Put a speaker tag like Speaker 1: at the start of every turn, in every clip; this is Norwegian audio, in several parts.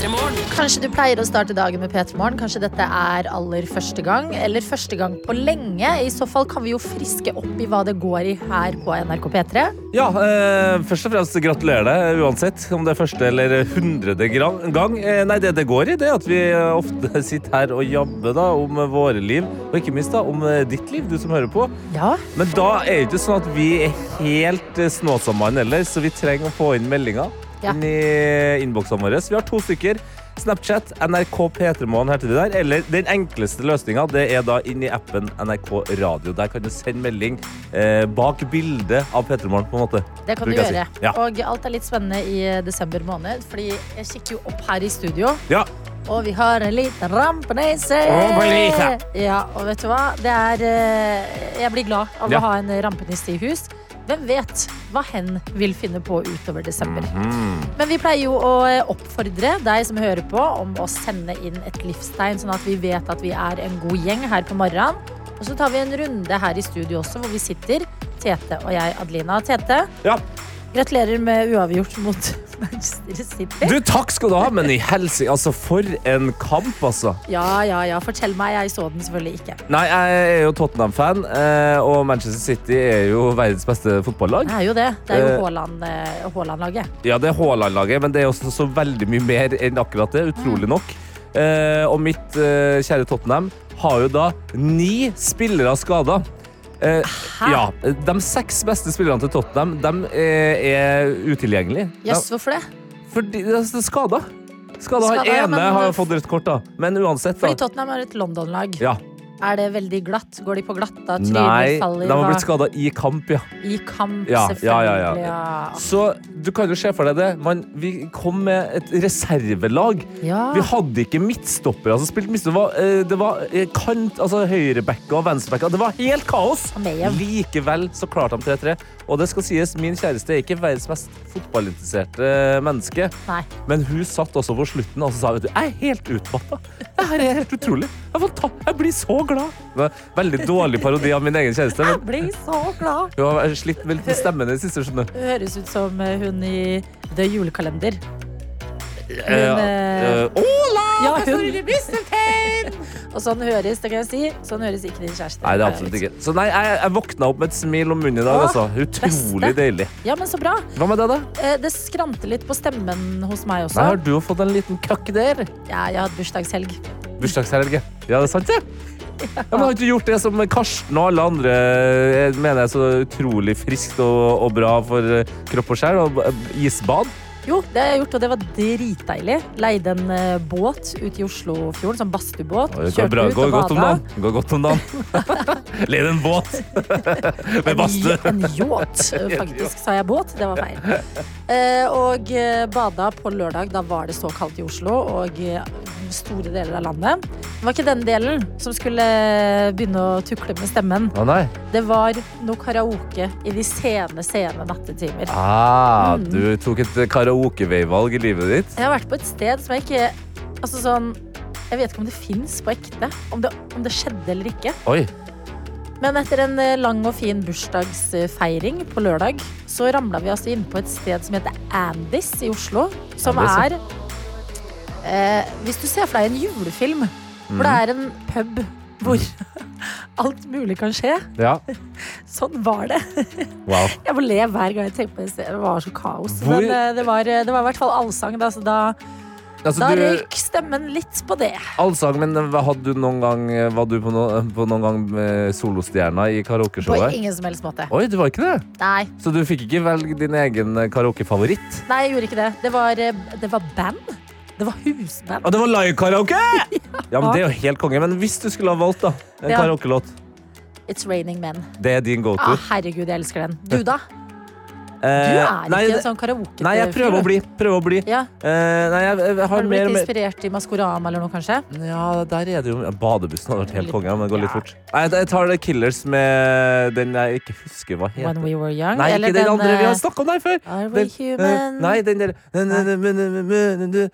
Speaker 1: Kanskje du pleier å starte dagen med P3 Morgen. Kanskje dette er aller første gang, eller første gang på lenge. I så fall kan vi jo friske opp i hva det går i her på NRK P3.
Speaker 2: Ja, eh, først og fremst gratulerer deg, uansett om det er første eller hundrede gang. Eh, nei, det det går i, det er at vi eh, ofte sitter her og jabber da om våre liv, og ikke minst da om eh, ditt liv, du som hører på.
Speaker 1: Ja,
Speaker 2: Men da er det ikke sånn at vi er helt eh, snåsamann heller, så vi trenger å få inn meldinger
Speaker 1: Ja.
Speaker 2: inn i innboksene våre. Vi har to stykker. Snapchat, NRK P3morgen heter det der. Eller den enkleste løsninga, det er da inn i appen NRK Radio. Der kan du sende melding eh, bak bildet av P3morgen, på en måte.
Speaker 1: det kan du gjøre.
Speaker 2: si. Ja.
Speaker 1: Og alt er litt spennende i desember måned, fordi jeg kikker jo opp her i studio.
Speaker 2: Ja.
Speaker 1: Og vi har en liten rampenese. Ja, og vet du hva? Det er eh, Jeg blir glad av å ha en rampenisse i hus. Hvem vet hva hen vil finne på utover desember.
Speaker 2: Mhm.
Speaker 1: Men vi pleier jo å eh, oppfordre deg som hører på, om å sende inn et livstegn, sånn at vi vet at vi er en god gjeng her på morgenen. Og så tar vi en runde her i studio også, hvor vi sitter, Tete og jeg, Adelina. Tete,
Speaker 2: Ja.
Speaker 1: Gratulerer med uavgjort mot Manchester City.
Speaker 2: Du, takk skal du ha, men i helsike, altså for en kamp, altså.
Speaker 1: Ja, ja, ja. Fortell meg. Jeg så den selvfølgelig ikke.
Speaker 2: Nei, jeg er jo Tottenham-fan, eh, og Manchester City er jo verdens beste fotballag.
Speaker 1: Det er jo det. Det er jo
Speaker 2: Eh.
Speaker 1: Eh, Haaland-laget.
Speaker 2: Ja, det er Haaland-laget, men det er også så veldig mye mer enn akkurat det. Utrolig nok. Eh, og mitt kjære Tottenham har jo da ni spillere skada. Eh, ja, de seks beste spillerne til Tottenham de er, er utilgjengelige.
Speaker 1: Jøss, hvorfor det?
Speaker 2: Fordi de er skada. Skada. Han
Speaker 1: ene ja, men-
Speaker 2: har fått rødt kort, da. Men uansett,
Speaker 1: Fordi. Tottenham er et London-lag.
Speaker 2: Ja.
Speaker 1: Er det veldig glatt? Går de på glatta?
Speaker 2: Nei,
Speaker 1: Tryner, faller?
Speaker 2: de har blitt skada i kamp, ja.
Speaker 1: I kamp,
Speaker 2: Ja, ja, ja, ja.
Speaker 1: selvfølgelig. Ja,
Speaker 2: Så du kan jo se for deg det. Man, vi kom med et reservelag. Vi hadde ikke midtstoppere som spilte midtstopper. Det var, eh, det var eh, kant, altså høyrebacker og venstrebacker. Det var helt kaos! Likevel så klarte de 3-3. Og det skal sies, min kjæreste er ikke verdens mest fotballinteresserte menneske.
Speaker 1: Nei.
Speaker 2: Men hun satt også på slutten og sa vet du, jeg er helt utmatta. Det her er helt utrolig. Jeg, ta, jeg blir så glad. Veldig dårlig parodi av min egen kjæreste.
Speaker 1: Jeg blir så glad.
Speaker 2: hun har slitt med litt med stemmen i det siste. skjønner
Speaker 1: Hun høres ut som eh, hun i The Julekalender.
Speaker 2: Eh,
Speaker 1: eh,
Speaker 2: eh, Ola!
Speaker 1: Ja, hun. Og sånn høres, det kan jeg si. Sånn høres ikke din kjæreste.
Speaker 2: Nei, det er absolutt ikke. Så nei, jeg, jeg våkna opp med et smil om munnen i dag.
Speaker 1: Åh,
Speaker 2: altså. Utrolig
Speaker 1: beste.
Speaker 2: deilig.
Speaker 1: Ja, men så bra.
Speaker 2: Hva med det, da?
Speaker 1: Eh, Det skranter litt på stemmen hos meg også.
Speaker 2: Nei, har du jo fått en liten kakk der?
Speaker 1: Ja, jeg har hatt bursdagshelg.
Speaker 2: Bursdagshelg. Ja, det er sant, det? Ja, men Har du ikke gjort det som Karsten og alle andre eh, mener er så utrolig friskt og, og bra for eh, kropp og sjel? Og eh, isbad?
Speaker 1: Jo, det har jeg gjort, og det var dritdeilig. Leide en uh, båt ute i Oslofjorden, sånn badstuebåt.
Speaker 2: Det går, bra.
Speaker 1: ut
Speaker 2: går godt om
Speaker 1: bada.
Speaker 2: dagen. Går godt om dagen. Leide en båt med badstue.
Speaker 1: En yacht, faktisk. Sa jeg båt? Det var feil. Uh, og eh, bada på lørdag. Da var det så kaldt i Oslo og store deler av landet. Det var ikke den delen som skulle begynne å tukle med stemmen.
Speaker 2: Å nei.
Speaker 1: Det var noe karaoke i de sene, sene nattetimer.
Speaker 2: Ah,
Speaker 1: Mm.
Speaker 2: du tok et karaokeveivalg i livet ditt.
Speaker 1: Jeg har vært på et sted som jeg ikke Altså sånn Jeg vet ikke om det fins på ekte. Om det, om det skjedde eller ikke.
Speaker 2: Oi.
Speaker 1: Men etter en eh, lang og fin bursdagsfeiring på lørdag, så ramla vi altså inn på et sted som heter Andis i Oslo. Som
Speaker 2: Andis,
Speaker 1: er eh, Hvis du ser for deg en julefilm hvor det er en pub hvor alt mulig kan skje.
Speaker 2: Ja.
Speaker 1: Sånn var det.
Speaker 2: Wow.
Speaker 1: Jeg må le hver gang jeg tenker på det. Det var så kaos.
Speaker 2: Hvor-
Speaker 1: Men eh, det var, det var i hvert fall allsang. Da, så da,
Speaker 2: Altså,
Speaker 1: da røyk stemmen litt på det.
Speaker 2: allsang, men hadde du noen gang Var du på, no, på noen gang solostjerna i
Speaker 1: På ingen som helst måte.
Speaker 2: Oi, du var ikke det?
Speaker 1: Nei,
Speaker 2: Så du fikk ikke velge din egen karaokefavoritt?
Speaker 1: nei, jeg gjorde ikke det. Det var, eh, det var band. Det var husband.
Speaker 2: Og det var live-karaoke! Ja, men Det er jo helt konge. Men hvis du skulle ha valgt da en
Speaker 1: Ja.
Speaker 2: karaokelåt,
Speaker 1: It's Raining Men.
Speaker 2: det er din go-to?
Speaker 1: Ah, herregud, jeg elsker den. Du, da? Du er
Speaker 2: nei,
Speaker 1: ikke en sånn karaoke
Speaker 2: Nei, jeg prøver å bli. Prøver å bli.
Speaker 1: Ja.
Speaker 2: Uh, nei, jeg, jeg
Speaker 1: Har
Speaker 2: har
Speaker 1: du blitt
Speaker 2: mer,
Speaker 1: inspirert i Maskorama eller noe, kanskje?
Speaker 2: Ja, der er det jo Badebussen hadde vært helt konge, men det går litt fort. Nei, jeg tar The Killers med den jeg ikke husker hva heter. When.
Speaker 1: We Were Young?
Speaker 2: Nei, ikke den andre. Vi har
Speaker 1: snakket
Speaker 2: snakka om der før.
Speaker 1: Are We
Speaker 2: Den, eh,
Speaker 1: Human?
Speaker 2: nei, den der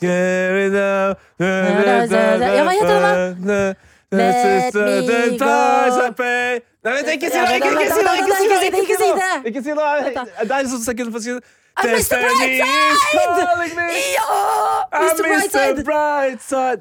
Speaker 1: Ja, hva heter
Speaker 2: den,
Speaker 1: Let me go.
Speaker 2: Nei, vent, ikke si det! Ikke, si det! Ikke si det! Ikke si det!
Speaker 1: det!
Speaker 2: Er sånn sekund for.
Speaker 1: I'm Mr. Brightside! Ja!
Speaker 2: I'm
Speaker 1: Mr. Brightside!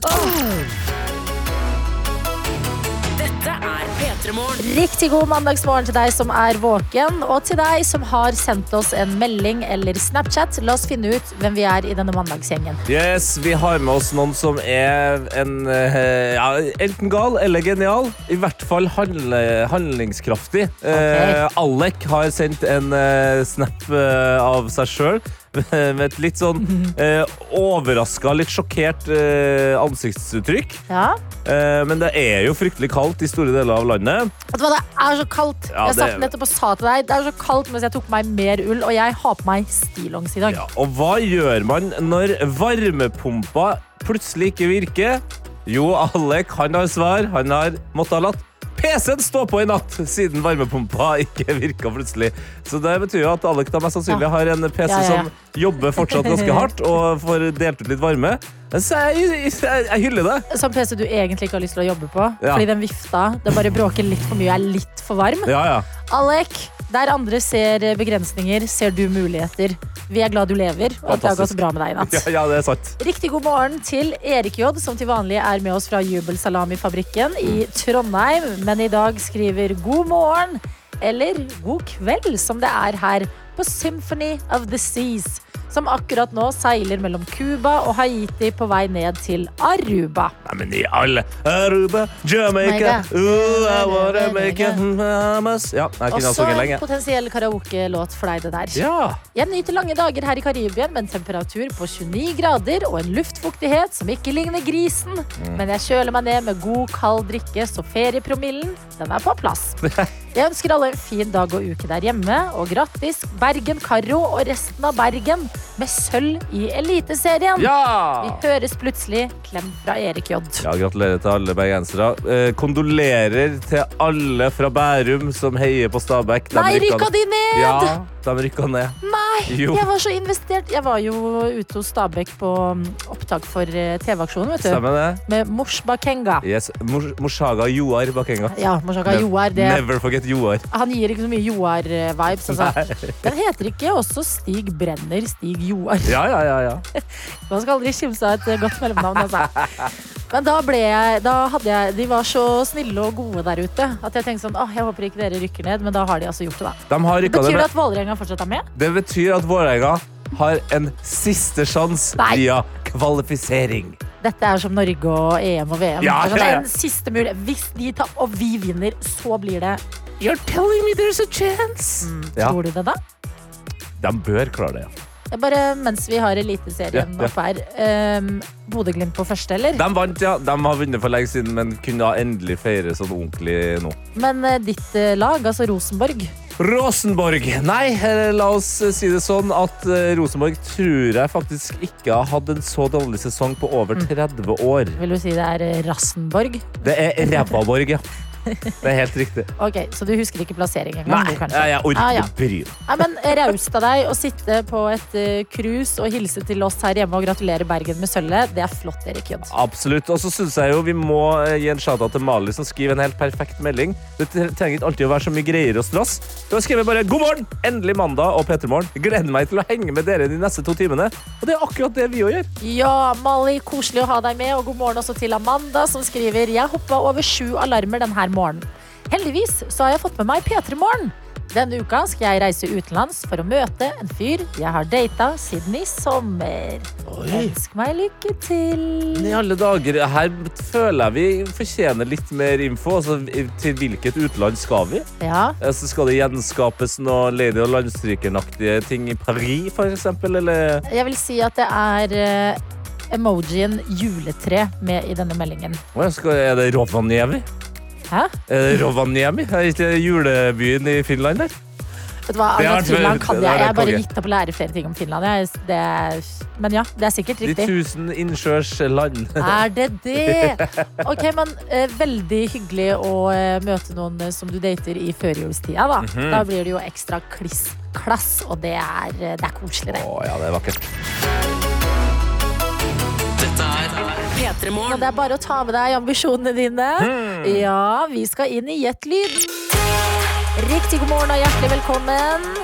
Speaker 1: Riktig god mandagsmorgen til deg som er våken, og til deg som har sendt oss en melding eller Snapchat. La oss finne ut hvem vi er i denne mandagsgjengen.
Speaker 2: Yes, Vi har med oss noen som er en, eh, ja, enten gal eller genial. I hvert fall handle, handlingskraftig. Eh, Alec har sendt en eh, snap eh, av seg sjøl. Med et litt sånn eh, overraska, litt sjokkert eh, ansiktsuttrykk.
Speaker 1: Ja.
Speaker 2: Eh, men det er jo fryktelig kaldt i store deler av landet.
Speaker 1: Vet du hva, det er så kaldt.
Speaker 2: Ja,
Speaker 1: jeg
Speaker 2: det-
Speaker 1: satt nettopp og sa til deg Det er så kaldt mens jeg tok på meg mer ull, og jeg har på meg stillongs i dag.
Speaker 2: Ja, og hva gjør man når varmepumpa plutselig ikke virker? Jo, Alek han har svar. Han har måttet ha latt PC-en stå på i natt, siden varmepumpa ikke virka plutselig. Så det betyr jo at Alek da mest sannsynlig har en PC
Speaker 1: Ja, ja, ja.
Speaker 2: som jobber fortsatt ganske hardt og får delt ut litt varme. Så jeg, jeg, jeg hyller det.
Speaker 1: Sånn PC du egentlig ikke har lyst til å jobbe på. Fordi den vifta den bare bråker litt for mye, er litt for varm.
Speaker 2: Ja, ja.
Speaker 1: Alek, der andre ser begrensninger, ser du muligheter. Vi er glad du lever, og at det har gått bra med deg i natt.
Speaker 2: Ja, ja, det er sant.
Speaker 1: Riktig god morgen til Erik J, som til vanlig er med oss fra Jubelsalamifabrikken i Trondheim, men i dag skriver god morgen, eller god kveld, som det er her på Symphony of the Seas, som akkurat nå seiler mellom Cuba og Haiti på vei ned til Aruba.
Speaker 2: Nei, men i alle Aruba, Jamaica Ooh, I wanna make it mamas. Ja, jeg kunne
Speaker 1: Også en
Speaker 2: lenge.
Speaker 1: potensiell karaoke-låt for deg, det der.
Speaker 2: Ja.
Speaker 1: Jeg nyter lange dager her i Karibia med en temperatur på 29 grader og en luftfuktighet som ikke ligner grisen.
Speaker 2: Mm.
Speaker 1: Men jeg kjøler meg ned med god, kald drikke, så feriepromillen den er på plass. Jeg ønsker alle en fin dag og uke der hjemme, og grattis Bergen Karo og resten av Bergen med sølv i Eliteserien. Vi høres plutselig. Klem fra Erik J.
Speaker 2: Ja, gratulerer til alle bergensere. Eh, kondolerer til alle fra Bærum som heier på Stabæk.
Speaker 1: Nei, rykka de ned!
Speaker 2: Ja, de rykka ned.
Speaker 1: Nei,
Speaker 2: Jo.
Speaker 1: jeg var så investert. Jeg var jo ute hos Stabæk på mm, opptak for eh, TV-aksjonen, vet du.
Speaker 2: Stemmer det?
Speaker 1: Med Mors Bakenga.
Speaker 2: Yes. Mor- Morsaga Joar Bakenga.
Speaker 1: Ja, Morshaga
Speaker 2: Ne-
Speaker 1: Joar. Det,
Speaker 2: Never forget Joar.
Speaker 1: han gir ikke så mye Joar-vibes. Altså. Den heter ikke også Stig Brenner Stig Joar.
Speaker 2: Ja, ja, ja. ja.
Speaker 1: Man skal aldri kimse av et godt mellomnavn. Altså. Men da ble jeg, da hadde jeg De var så snille og gode der ute at jeg tenkte sånn Åh, jeg håper ikke dere rykker ned, men da har de altså gjort det, da.
Speaker 2: De
Speaker 1: Betyr
Speaker 2: det
Speaker 1: det at Vålerenga fortsatt er med?
Speaker 2: Det betyr at Vålerenga har en siste sjanse via kvalifisering.
Speaker 1: Dette er som Norge og EM og VM.
Speaker 2: Ja,
Speaker 1: Det er sånn. En siste mulighet. Hvis de tar, og vi vinner, så blir det
Speaker 2: You're telling me there's a chance? Ja,
Speaker 1: Tror du det, da?
Speaker 2: de bør klare det. ja.
Speaker 1: Bare mens vi har Eliteserien
Speaker 2: Ja, ja.
Speaker 1: oppe her. Um, Bodø-Glimt på første, eller?
Speaker 2: De vant, ja. De har vunnet for lenge siden, men kunne da endelig feire sånn ordentlig nå.
Speaker 1: Men uh, ditt uh, lag, altså Rosenborg
Speaker 2: Rosenborg. Nei, eh, la oss si det sånn at Rosenborg tror jeg faktisk ikke har hatt en så dårlig sesong på over 30 år.
Speaker 1: Vil du si det er Rassenborg?
Speaker 2: Det er Rævaborg, ja. Det er helt riktig.
Speaker 1: Ok, Så du husker ikke plassering engang?
Speaker 2: Nei,
Speaker 1: du,
Speaker 2: jeg, orker
Speaker 1: Ah, ja.
Speaker 2: ikke bry meg.
Speaker 1: Men Raust av deg å sitte på et cruise uh, og hilse til oss her hjemme og gratulere Bergen med sølvet. Det er flott, Erik Jødd.
Speaker 2: Absolutt. Og så syns jeg jo vi må eh, gi en shout-out til Mali, som skriver en helt perfekt melding. Det trenger ikke alltid å være så mye greier og strass. Du har skrevet bare 'God morgen! Endelig mandag og P3morgen'. Gleder meg til å henge med dere de neste to timene. Og det er akkurat det vi òg gjør.
Speaker 1: Ja, Mali, koselig å ha deg med. Og god morgen også til Amanda, som skriver Jeg hoppa over sju alarmer denne morgenen. Heldigvis så har jeg fått med meg P3 Morgen. Denne uka skal jeg reise utenlands for å møte en fyr jeg har data siden i sommer. Ønsk meg lykke til.
Speaker 2: I alle dager, Her føler jeg vi fortjener litt mer info. Altså, til hvilket utland skal vi?
Speaker 1: Ja,
Speaker 2: Altså, skal det gjenskapes noe Lady og Landstrykeren-aktige ting i Paris, eksempel? Eller
Speaker 1: jeg vil si at det er eh, emojien juletre med i denne meldingen.
Speaker 2: Skal, Er det Rovaniemi?
Speaker 1: Hæ?
Speaker 2: Er det Rovaniemi? Er julebyen i Finland der?
Speaker 1: Vet du hva,
Speaker 2: Det er
Speaker 1: Finland kan
Speaker 2: det
Speaker 1: jeg. Jeg har bare
Speaker 2: konge.
Speaker 1: gitt opp å lære flere ting om Finland. Jeg, det er, men ja, det er sikkert
Speaker 2: De
Speaker 1: riktig.
Speaker 2: tusen innsjørs land.
Speaker 1: Er det det? Ok, men eh, Veldig hyggelig å eh, møte noen eh, som du dater i førjulstida. Da
Speaker 2: Mhm.
Speaker 1: Da blir det jo ekstra kliss klass, og det er, eh, det er koselig, det.
Speaker 2: Å ja, det er vakkert.
Speaker 1: Og det er bare å ta med deg ambisjonene dine. Ja, vi skal inn i Gjett lyd. Riktig god morgen og hjertelig velkommen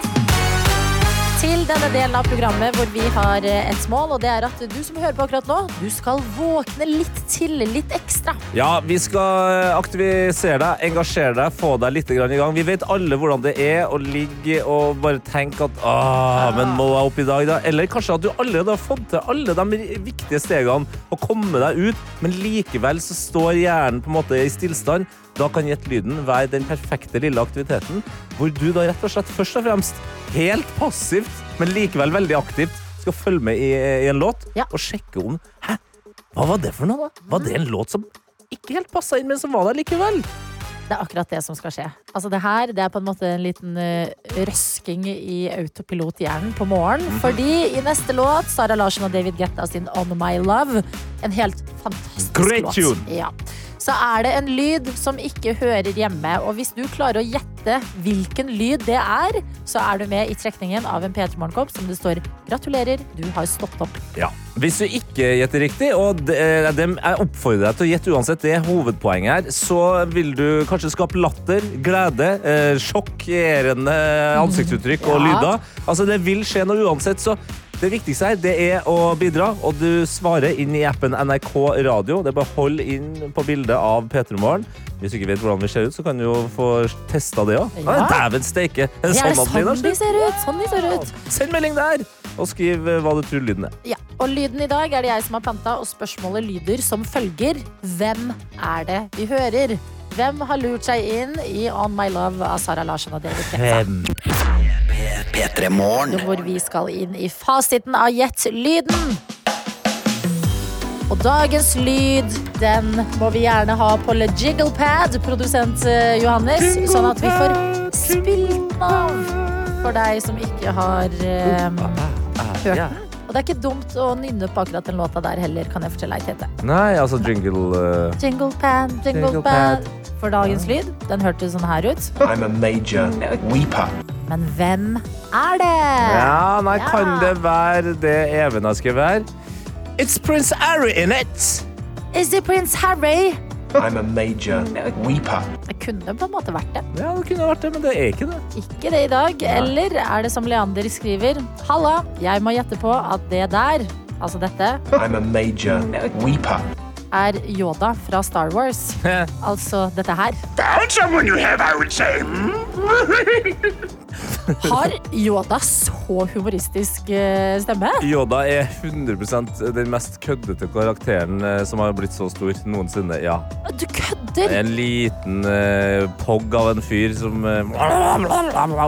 Speaker 1: til denne delen av programmet hvor vi har eh, et mål, og det er at du som hører på akkurat nå, du skal våkne litt til, litt ekstra.
Speaker 2: Ja, vi skal aktivisere deg, engasjere deg, få deg litt i gang. Vi vet alle hvordan det er å ligge og bare tenke at ah, men må jeg opp i dag, da? Eller kanskje at du allerede har fått til alle de viktige stegene og komme deg ut, men likevel så står hjernen på en måte i stillstand. Da kan Gjett lyden være den perfekte lille aktiviteten, hvor du da rett og slett først og fremst helt passivt, men likevel veldig aktivt skal følge med i, i en låt
Speaker 1: Ja.
Speaker 2: og sjekke om Hæ? Hva var det for noe, da? Var det en låt som ikke helt passa inn, men som var der likevel?
Speaker 1: Det er akkurat det som skal skje. Altså det her det er på en måte en liten eh, røsking i autopilothjernen på morgenen. Fordi i neste låt, Sara Larsen og David Getta sin On My Love, en helt fantastisk
Speaker 2: Great
Speaker 1: låt.
Speaker 2: tune.
Speaker 1: Ja. Så er det en lyd som ikke hører hjemme. Og hvis du klarer å gjette hvilken lyd det er, så er du med i trekningen av en P3 Morgenkopp som det står 'Gratulerer, du har stått opp'.
Speaker 2: Ja. Hvis du ikke gjetter riktig, og det, eh, jeg oppfordrer deg til å gjette uansett, det er hovedpoenget her, så vil du kanskje skape latter, glede, eh, sjokkerende ansiktsuttrykk og
Speaker 1: Ja.
Speaker 2: lyder. Altså, det vil skje noe uansett, så det viktigste her, det er å bidra, og du svarer inn i appen NRK Radio. Det er bare hold inn på bildet av P3 Morgen. Hvis du ikke vet hvordan vi ser ut, så kan du jo få testa det òg.
Speaker 1: Ja.
Speaker 2: Dæven steike! Er det
Speaker 1: Det
Speaker 2: sånn at Lina
Speaker 1: sånn de
Speaker 2: ser?
Speaker 1: ut! Sånn de ser ut.
Speaker 2: Send melding der, og skriv eh, hva du tror lyden er.
Speaker 1: Ja, og lyden i dag er det jeg som har planta, og spørsmålet lyder som følger. Hvem er det vi hører? Hvem har lurt seg inn i On My Love av Sara Larsen og David Guetta?
Speaker 3: P3 Morgen.
Speaker 1: Hvor vi skal inn i fasiten av Gjett lyden. Og dagens lyd, den må vi gjerne ha på Le Jigglepad, produsent eh, Johannes, sånn at vi får spilt av for deg som ikke har eh, hørt den. Og det er ikke dumt å nynne på akkurat den låta der heller, kan jeg fortelle deg, Tete.
Speaker 2: Nei, altså jingle uh...
Speaker 1: Jingle pad, jingle
Speaker 2: Jingle
Speaker 1: pad. For dagens lyd, den hørtes sånn her ut.
Speaker 3: I'm a major weeper.
Speaker 1: Men hvem er det?
Speaker 2: Ja, nei,
Speaker 1: Ja.
Speaker 2: kan det være det Even har skrevet her? It's Prince Harry in it!
Speaker 1: Is it Prince Harry?
Speaker 3: I'm a major weeper.
Speaker 1: Det kunne på en måte vært det.
Speaker 2: Ja, det kunne vært det, men det er ikke det.
Speaker 1: Ikke det i dag. Eller er det som Leander skriver? Halla, jeg må gjette på at det der, altså dette,
Speaker 3: I'm a major weeper.
Speaker 1: er Yoda fra Star Wars. Altså dette her.
Speaker 3: Found someone you have, I would say.
Speaker 1: Har Yoda så humoristisk eh, stemme?
Speaker 2: Yoda er 100 den mest køddete karakteren eh, som har blitt så stor noensinne. Ja.
Speaker 1: Du kødder!
Speaker 2: En liten uh, pogg av en fyr som uh,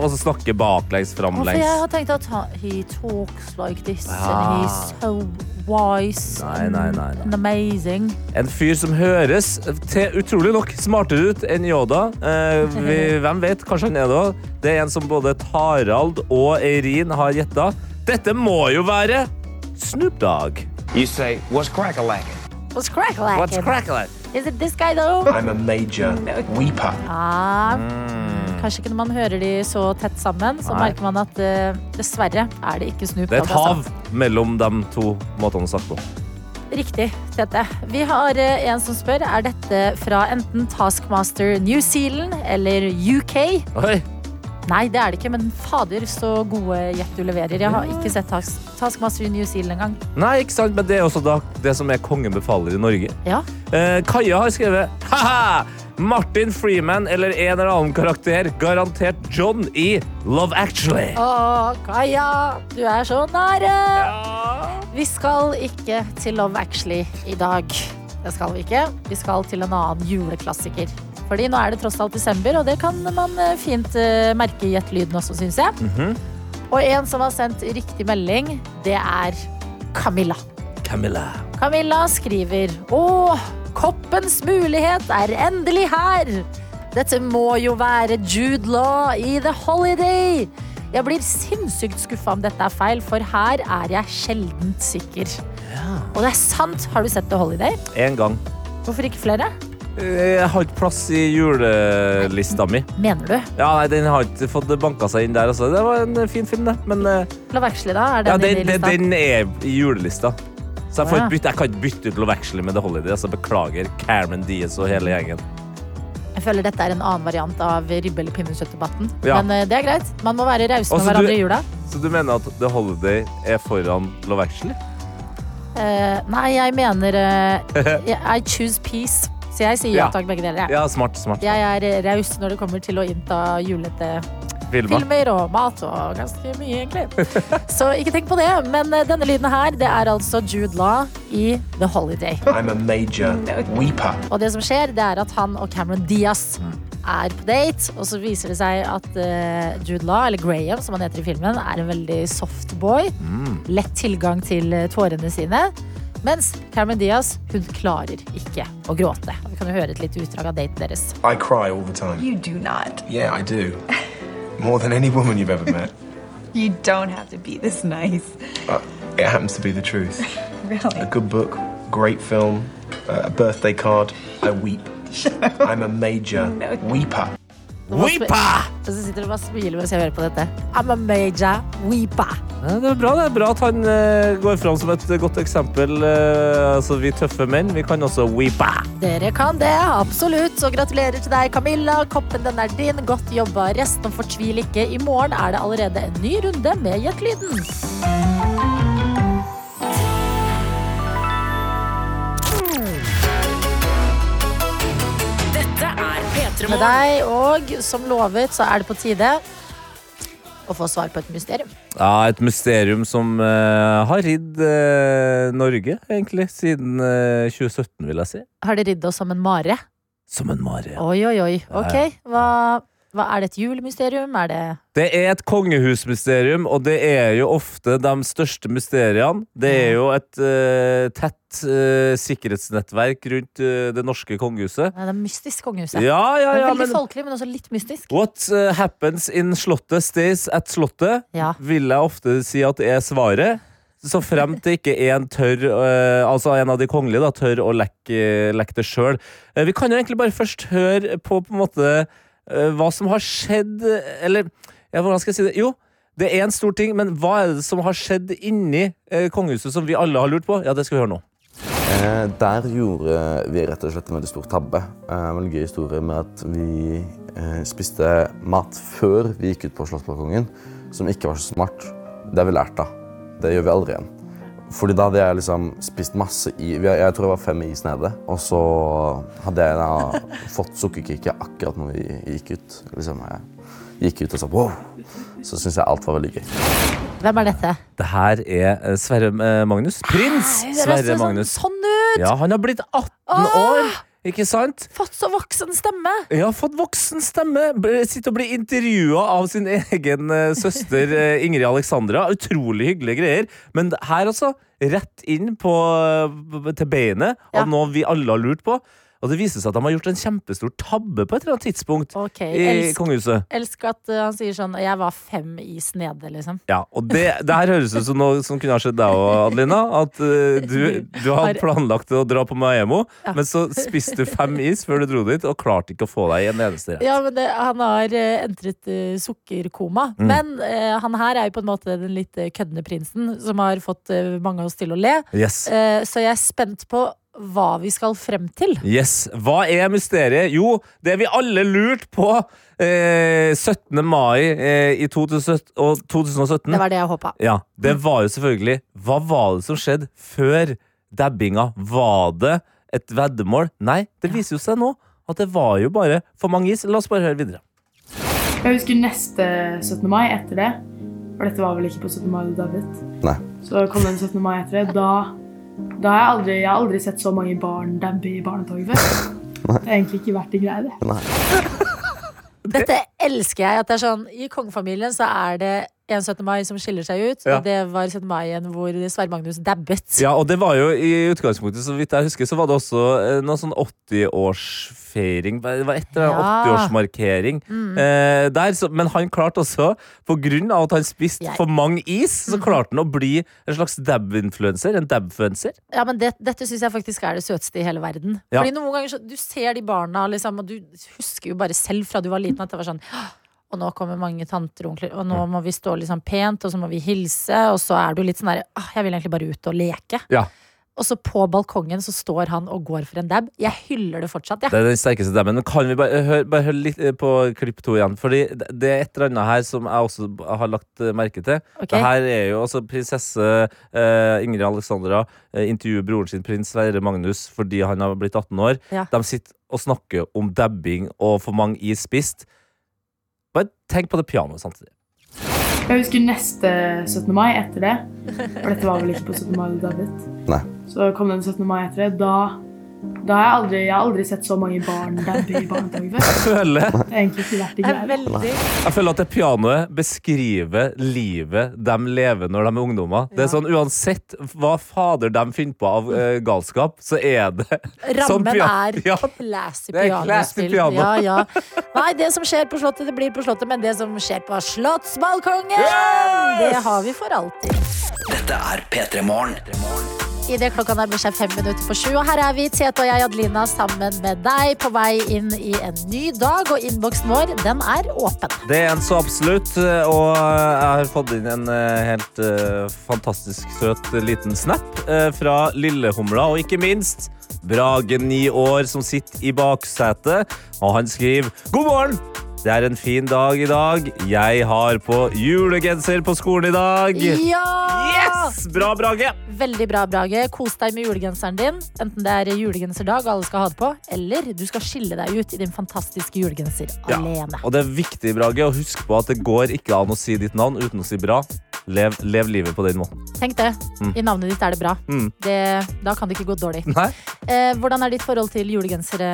Speaker 2: Og så snakker baklengs,
Speaker 1: Hvorfor jeg
Speaker 2: framlengs.
Speaker 1: har tenkt at han, he talks like this
Speaker 2: Ja.
Speaker 1: and he's so wise
Speaker 2: Nei, nei, nei, nei.
Speaker 1: and amazing.
Speaker 2: En fyr som høres til utrolig nok smartere ut enn Yoda. Uh, vi, hvem vet, kanskje han er det òg. Det er en som både Tarald og Eirin har gjetta. Dette må jo være Snoop Dogg.
Speaker 4: You say, what's crack-a-lackin'?
Speaker 1: What's crack like?
Speaker 2: What's crackling?
Speaker 1: Is it this guy though?
Speaker 3: I'm a major weeper.
Speaker 1: Ah, Kanskje ikke når man hører de så tett sammen, så
Speaker 2: Mm. Nei.
Speaker 1: merker man at eh, dessverre er det ikke Snoop
Speaker 2: Det er et
Speaker 1: Dogg, altså.
Speaker 2: hav mellom de to måtene å snakke på.
Speaker 1: Riktig, Tete. Vi har eh, en som spør er dette fra enten Taskmaster New Zealand eller UK.
Speaker 2: Oi.
Speaker 1: Nei, det er det ikke, men fader så gode gjett du leverer. Jeg har ikke sett Task Taskmaster i New Zealand engang.
Speaker 2: Nei, ikke sant, men det er også da det som er kongen befaler i Norge.
Speaker 1: Ja.
Speaker 2: Eh, Kaja har skrevet Haha! Martin Freeman eller en eller annen karakter. Garantert John i Love Actually.
Speaker 1: Å, Kaja, du er så nære! Vi skal ikke til Love Actually i dag. Det skal vi ikke. Vi skal til en annen juleklassiker. Fordi nå er det tross alt desember, og det kan man eh, fint eh, merke i gjettelyden også, syns jeg. Og en som har sendt riktig melding, det er Camilla.
Speaker 2: Camilla.
Speaker 1: Camilla skriver Å, koppens mulighet er endelig her! Dette må jo være Jude Law i The Holiday. Jeg blir sinnssykt skuffa om dette er feil, for her er jeg sjeldent sikker. Og det er sant. Har du sett The Holiday?
Speaker 2: En gang.
Speaker 1: Hvorfor ikke flere?
Speaker 2: Eh, Jeg har ikke plass i julelista mi.
Speaker 1: Mener du?
Speaker 2: Ja, nei, Den har ikke fått banka seg inn der. Altså. Det var en fin film, det. Men eh,
Speaker 1: Love Actually, da? Er den,
Speaker 2: ja, den,
Speaker 1: i
Speaker 2: den, den er i julelista. Så jeg, får ikke bytte, jeg kan ikke bytte ut Love Actually med The Holiday. Altså, beklager Cameron Diaz og hele gjengen.
Speaker 1: Jeg føler dette er en annen variant av ribbe- eller pinnekjøttdebatten.
Speaker 2: Ja.
Speaker 1: Men eh, det er greit. Man må være rause med hverandre
Speaker 2: du-
Speaker 1: i jula.
Speaker 2: Så du mener at The Holiday er foran Love Actually?
Speaker 1: Uh, nei, jeg mener uh, I choose peace. Så jeg sier ja
Speaker 2: Ja.
Speaker 1: takk, begge deler.
Speaker 2: Ja, smart, smart.
Speaker 1: Jeg er raus når det kommer til å innta julete
Speaker 2: Filmer.
Speaker 1: filmer og mat og ganske mye, egentlig. Så ikke tenk på det. Men eh, denne lyden her, det er altså Jude Law i The Holiday.
Speaker 3: I'm a major weeper.
Speaker 1: Og det som skjer, det er at han og Cameron Diaz er på date, og så viser det seg at eh, Jude Law, eller Graham som han heter i filmen, er en veldig soft boy. Lett tilgang til eh, tårene sine. Mens Cameron Diaz, hun klarer ikke å gråte. Vi kan jo høre et lite utdrag av daten deres.
Speaker 3: I cry all the time.
Speaker 5: You do not.
Speaker 3: Yeah, I do. More than any woman you've ever met.
Speaker 5: You don't have to be this nice.
Speaker 3: Uh, it happens to be the truth.
Speaker 5: Really?
Speaker 3: A good book, great film, uh, a birthday card. I weep. I'm a major weeper.
Speaker 2: Weepa!
Speaker 1: Og så sitter du bare og smiler mens jeg hører på dette. I'm a major weeper.
Speaker 2: Ja, det er bra det er bra at han eh, går fram som et godt eksempel. Eh, altså, vi tøffe menn, vi kan også weepa.
Speaker 1: Dere kan det, absolutt. Så gratulerer til deg, Camilla. Koppen den er din. Godt jobba. Resten fortvil ikke. I morgen er det allerede en ny runde med Gjett lyden.
Speaker 6: Dette er P3
Speaker 1: Med deg, og som lovet, så er det på tide å få svar på et mysterium.
Speaker 2: Ja, et mysterium som uh, har ridd uh, Norge, egentlig, siden uh, 2017, vil jeg si.
Speaker 1: Har det ridd oss som en mare?
Speaker 2: Som en mare. ja.
Speaker 1: Oi, oi, oi. Ok, hva, hva Er det et julemysterium? Er det
Speaker 2: Det er et kongehusmysterium, og det er jo ofte de største mysteriene. Det er jo et eh, tett eh, sikkerhetsnettverk rundt eh, det norske kongehuset.
Speaker 1: Nei, Det er mystisk kongehuset.
Speaker 2: Ja, ja,
Speaker 1: det er
Speaker 2: ja,
Speaker 1: veldig
Speaker 2: men
Speaker 1: folkelig, men også litt mystisk.
Speaker 2: What eh, happens in slottet stays at slottet,
Speaker 1: Ja.
Speaker 2: vil jeg ofte si at er svaret. Så fremt det ikke en tørr eh, Altså en av de kongelige da, tør å lekke, lekke det sjøl. vi kan jo egentlig bare først høre på på en måte eh, hva som har skjedd Eller ja, hvordan skal jeg si det? Jo, det er en stor ting, men hva er det som har skjedd inni eh, kongehuset som vi alle har lurt på? Ja, det skal vi høre nå.
Speaker 7: Eh, der gjorde vi rett og slett en veldig stor tabbe. Eh, en gøy historie med at vi eh, spiste mat før vi gikk ut på Slottsbalkongen, som ikke var så smart. Det har vi lært av. Det gjør vi aldri igjen. Fordi da hadde jeg liksom spist masse i Jeg tror det var fem is nede. Og så hadde jeg da fått sukkerkicket akkurat når vi gikk ut. Liksom, jeg gikk ut og sa wow. Så syns jeg alt var veldig gøy.
Speaker 1: Hvem er dette?
Speaker 2: Det her er eh, Sverre eh, Magnus. Prins Sverre Magnus.
Speaker 1: Sånn, sånn ut!
Speaker 2: Ja, han har blitt 18
Speaker 1: Åh!
Speaker 2: år, ikke sant?
Speaker 1: Fått så voksen stemme!
Speaker 2: Ja, fått voksen stemme. Sitter og blir intervjua av sin egen eh, søster eh, Ingrid Alexandra. Utrolig hyggelige greier. Men her, altså. Rett inn på, eh, til beinet
Speaker 1: Ja.
Speaker 2: av noe vi alle har lurt på. Og det viser seg at de har gjort en kjempestor tabbe på et eller annet tidspunkt
Speaker 1: okay.
Speaker 2: i
Speaker 1: elsk,
Speaker 2: kongehuset.
Speaker 1: elsk at uh, han sier sånn Jeg var fem is nede, liksom.
Speaker 2: Ja, og det, det her høres ut som noe som kunne ha skjedd deg òg, Adelina. At uh, du, du
Speaker 1: Har-
Speaker 2: planlagt å dra på Maemo,
Speaker 1: Ja.
Speaker 2: men så spiste du fem is før du dro dit, og klarte ikke å få deg i en eneste rett.
Speaker 1: Ja, men det, Han har uh, entret uh, sukkerkoma.
Speaker 2: Mm.
Speaker 1: Men han her er jo på en måte den litt køddende prinsen som har fått mange av oss til å le.
Speaker 2: Yes.
Speaker 1: Så jeg er spent på hva vi skal frem til.
Speaker 2: Yes. Hva er mysteriet? Jo, det vi alle lurte på eh, 17. mai eh, i 2017, 2017
Speaker 1: Det var det jeg håpa.
Speaker 2: Ja, det var jo selvfølgelig Hva var det som skjedde før dabbinga? Var det et veddemål? Nei, det viser jo seg nå at det var jo bare for mange is. La oss bare høre videre.
Speaker 8: Jeg husker neste 17. mai etter det. For dette var vel ikke på 17. mai du dabbet.
Speaker 7: Nei.
Speaker 8: Så kom den 17. mai etter det. Da, da har jeg aldri, jeg har aldri sett så mange barn dabbe i barnetoget før. Det har egentlig ikke vært en greie, det.
Speaker 1: Dette elsker jeg. At det er sånn, I kongefamilien så er det en 17. mai som skiller seg ut,
Speaker 2: Ja.
Speaker 1: og det var 17. mai-en hvor Sverre Magnus dabbet.
Speaker 2: Ja, og det var jo i utgangspunktet, så vidt jeg husker, så var det også eh, noe sånn 80-årsfeiring. Det var et eller annet
Speaker 1: Ja.
Speaker 2: 80-årsmarkering eh, der. Så, men han klarte også, på grunn av at han spiste
Speaker 1: Jeg-
Speaker 2: for mange is, så klarte han å bli en slags dab-influencer. En dab-fluencer.
Speaker 1: Ja, men det, Dette syns jeg faktisk er det søteste i hele verden.
Speaker 2: Ja.
Speaker 1: Fordi noen ganger så, Du ser de barna, liksom, og du husker jo bare selv fra du var liten at det var sånn «Åh, og nå kommer mange tanter og onkler, og nå må vi stå liksom pent, og så må vi hilse, og så er du litt sånn der ah, Jeg vil egentlig bare ut og leke.
Speaker 2: Ja.
Speaker 1: Og så på balkongen så står han og går for en dab. Jeg hyller det fortsatt, Ja.
Speaker 2: Det er den sterkeste dabben. Kan vi bare høre, bare høre litt eh, på klipp to igjen? Fordi det det er et eller annet her som jeg også har lagt eh, merke til.
Speaker 1: Okay.
Speaker 2: Det her er jo altså prinsesse eh, Ingrid Alexandra eh, intervjuer broren sin prins Sverre Magnus fordi han har blitt 18 år.
Speaker 1: Ja.
Speaker 2: De sitter og snakker om dabbing og for mange is spist. Bare tenk på det pianoet samtidig.
Speaker 8: Jeg husker neste 17. mai etter det. For dette var vel ikke på 17. mai du dabbet.
Speaker 7: Nei.
Speaker 8: Så kom den 17. mai etter det. Da, da har jeg aldri, jeg har aldri sett så mange barn dabbe i barnetoget før.
Speaker 2: Jeg føler,
Speaker 8: Det har egentlig ikke vært i
Speaker 1: er
Speaker 8: greia.
Speaker 2: jeg føler at det pianoet beskriver livet de lever når de er ungdommer. Det er sånn Uansett hva fader de finner på av eh, galskap, så er det sånn
Speaker 1: Rammen
Speaker 2: piano-
Speaker 1: er
Speaker 2: Ja.
Speaker 1: classy pianospill.
Speaker 2: piano.
Speaker 1: Ja, ja. Nei, det som skjer på Slottet, det blir på Slottet, men det som skjer på Slottsbalkongen, det har vi for alltid.
Speaker 9: Dette er P3 Morgen.
Speaker 1: Idet klokka nærmer seg fem minutter på sju. Og her er vi, Tete og jeg, Adelina, sammen med deg på vei inn i en ny dag. Og innboksen vår, den er åpen.
Speaker 2: Det er en så absolutt, og jeg har fått inn en eh, helt eh, fantastisk søt liten snap eh, fra Lillehumla, og ikke minst Brage, ni år, som sitter i baksetet, og han skriver God morgen! Det er en fin dag i dag. Jeg har på julegenser på skolen i dag.
Speaker 1: Ja!
Speaker 2: Yes! Bra, Brage!
Speaker 1: Veldig bra, Brage. Kos deg med julegenseren din. Enten det er julegenserdag og alle skal ha det på, eller du skal skille deg ut i din fantastiske julegenser
Speaker 2: Ja.
Speaker 1: alene.
Speaker 2: Og det er viktig, Brage, å huske på at det går ikke an å si ditt navn uten å si bra. Lev, lev livet på den måten.
Speaker 1: Tenk det.
Speaker 2: Mm.
Speaker 1: I navnet ditt er det bra.
Speaker 2: Mm.
Speaker 1: Det, da kan det ikke gå dårlig. Eh, hvordan er ditt forhold til julegensere,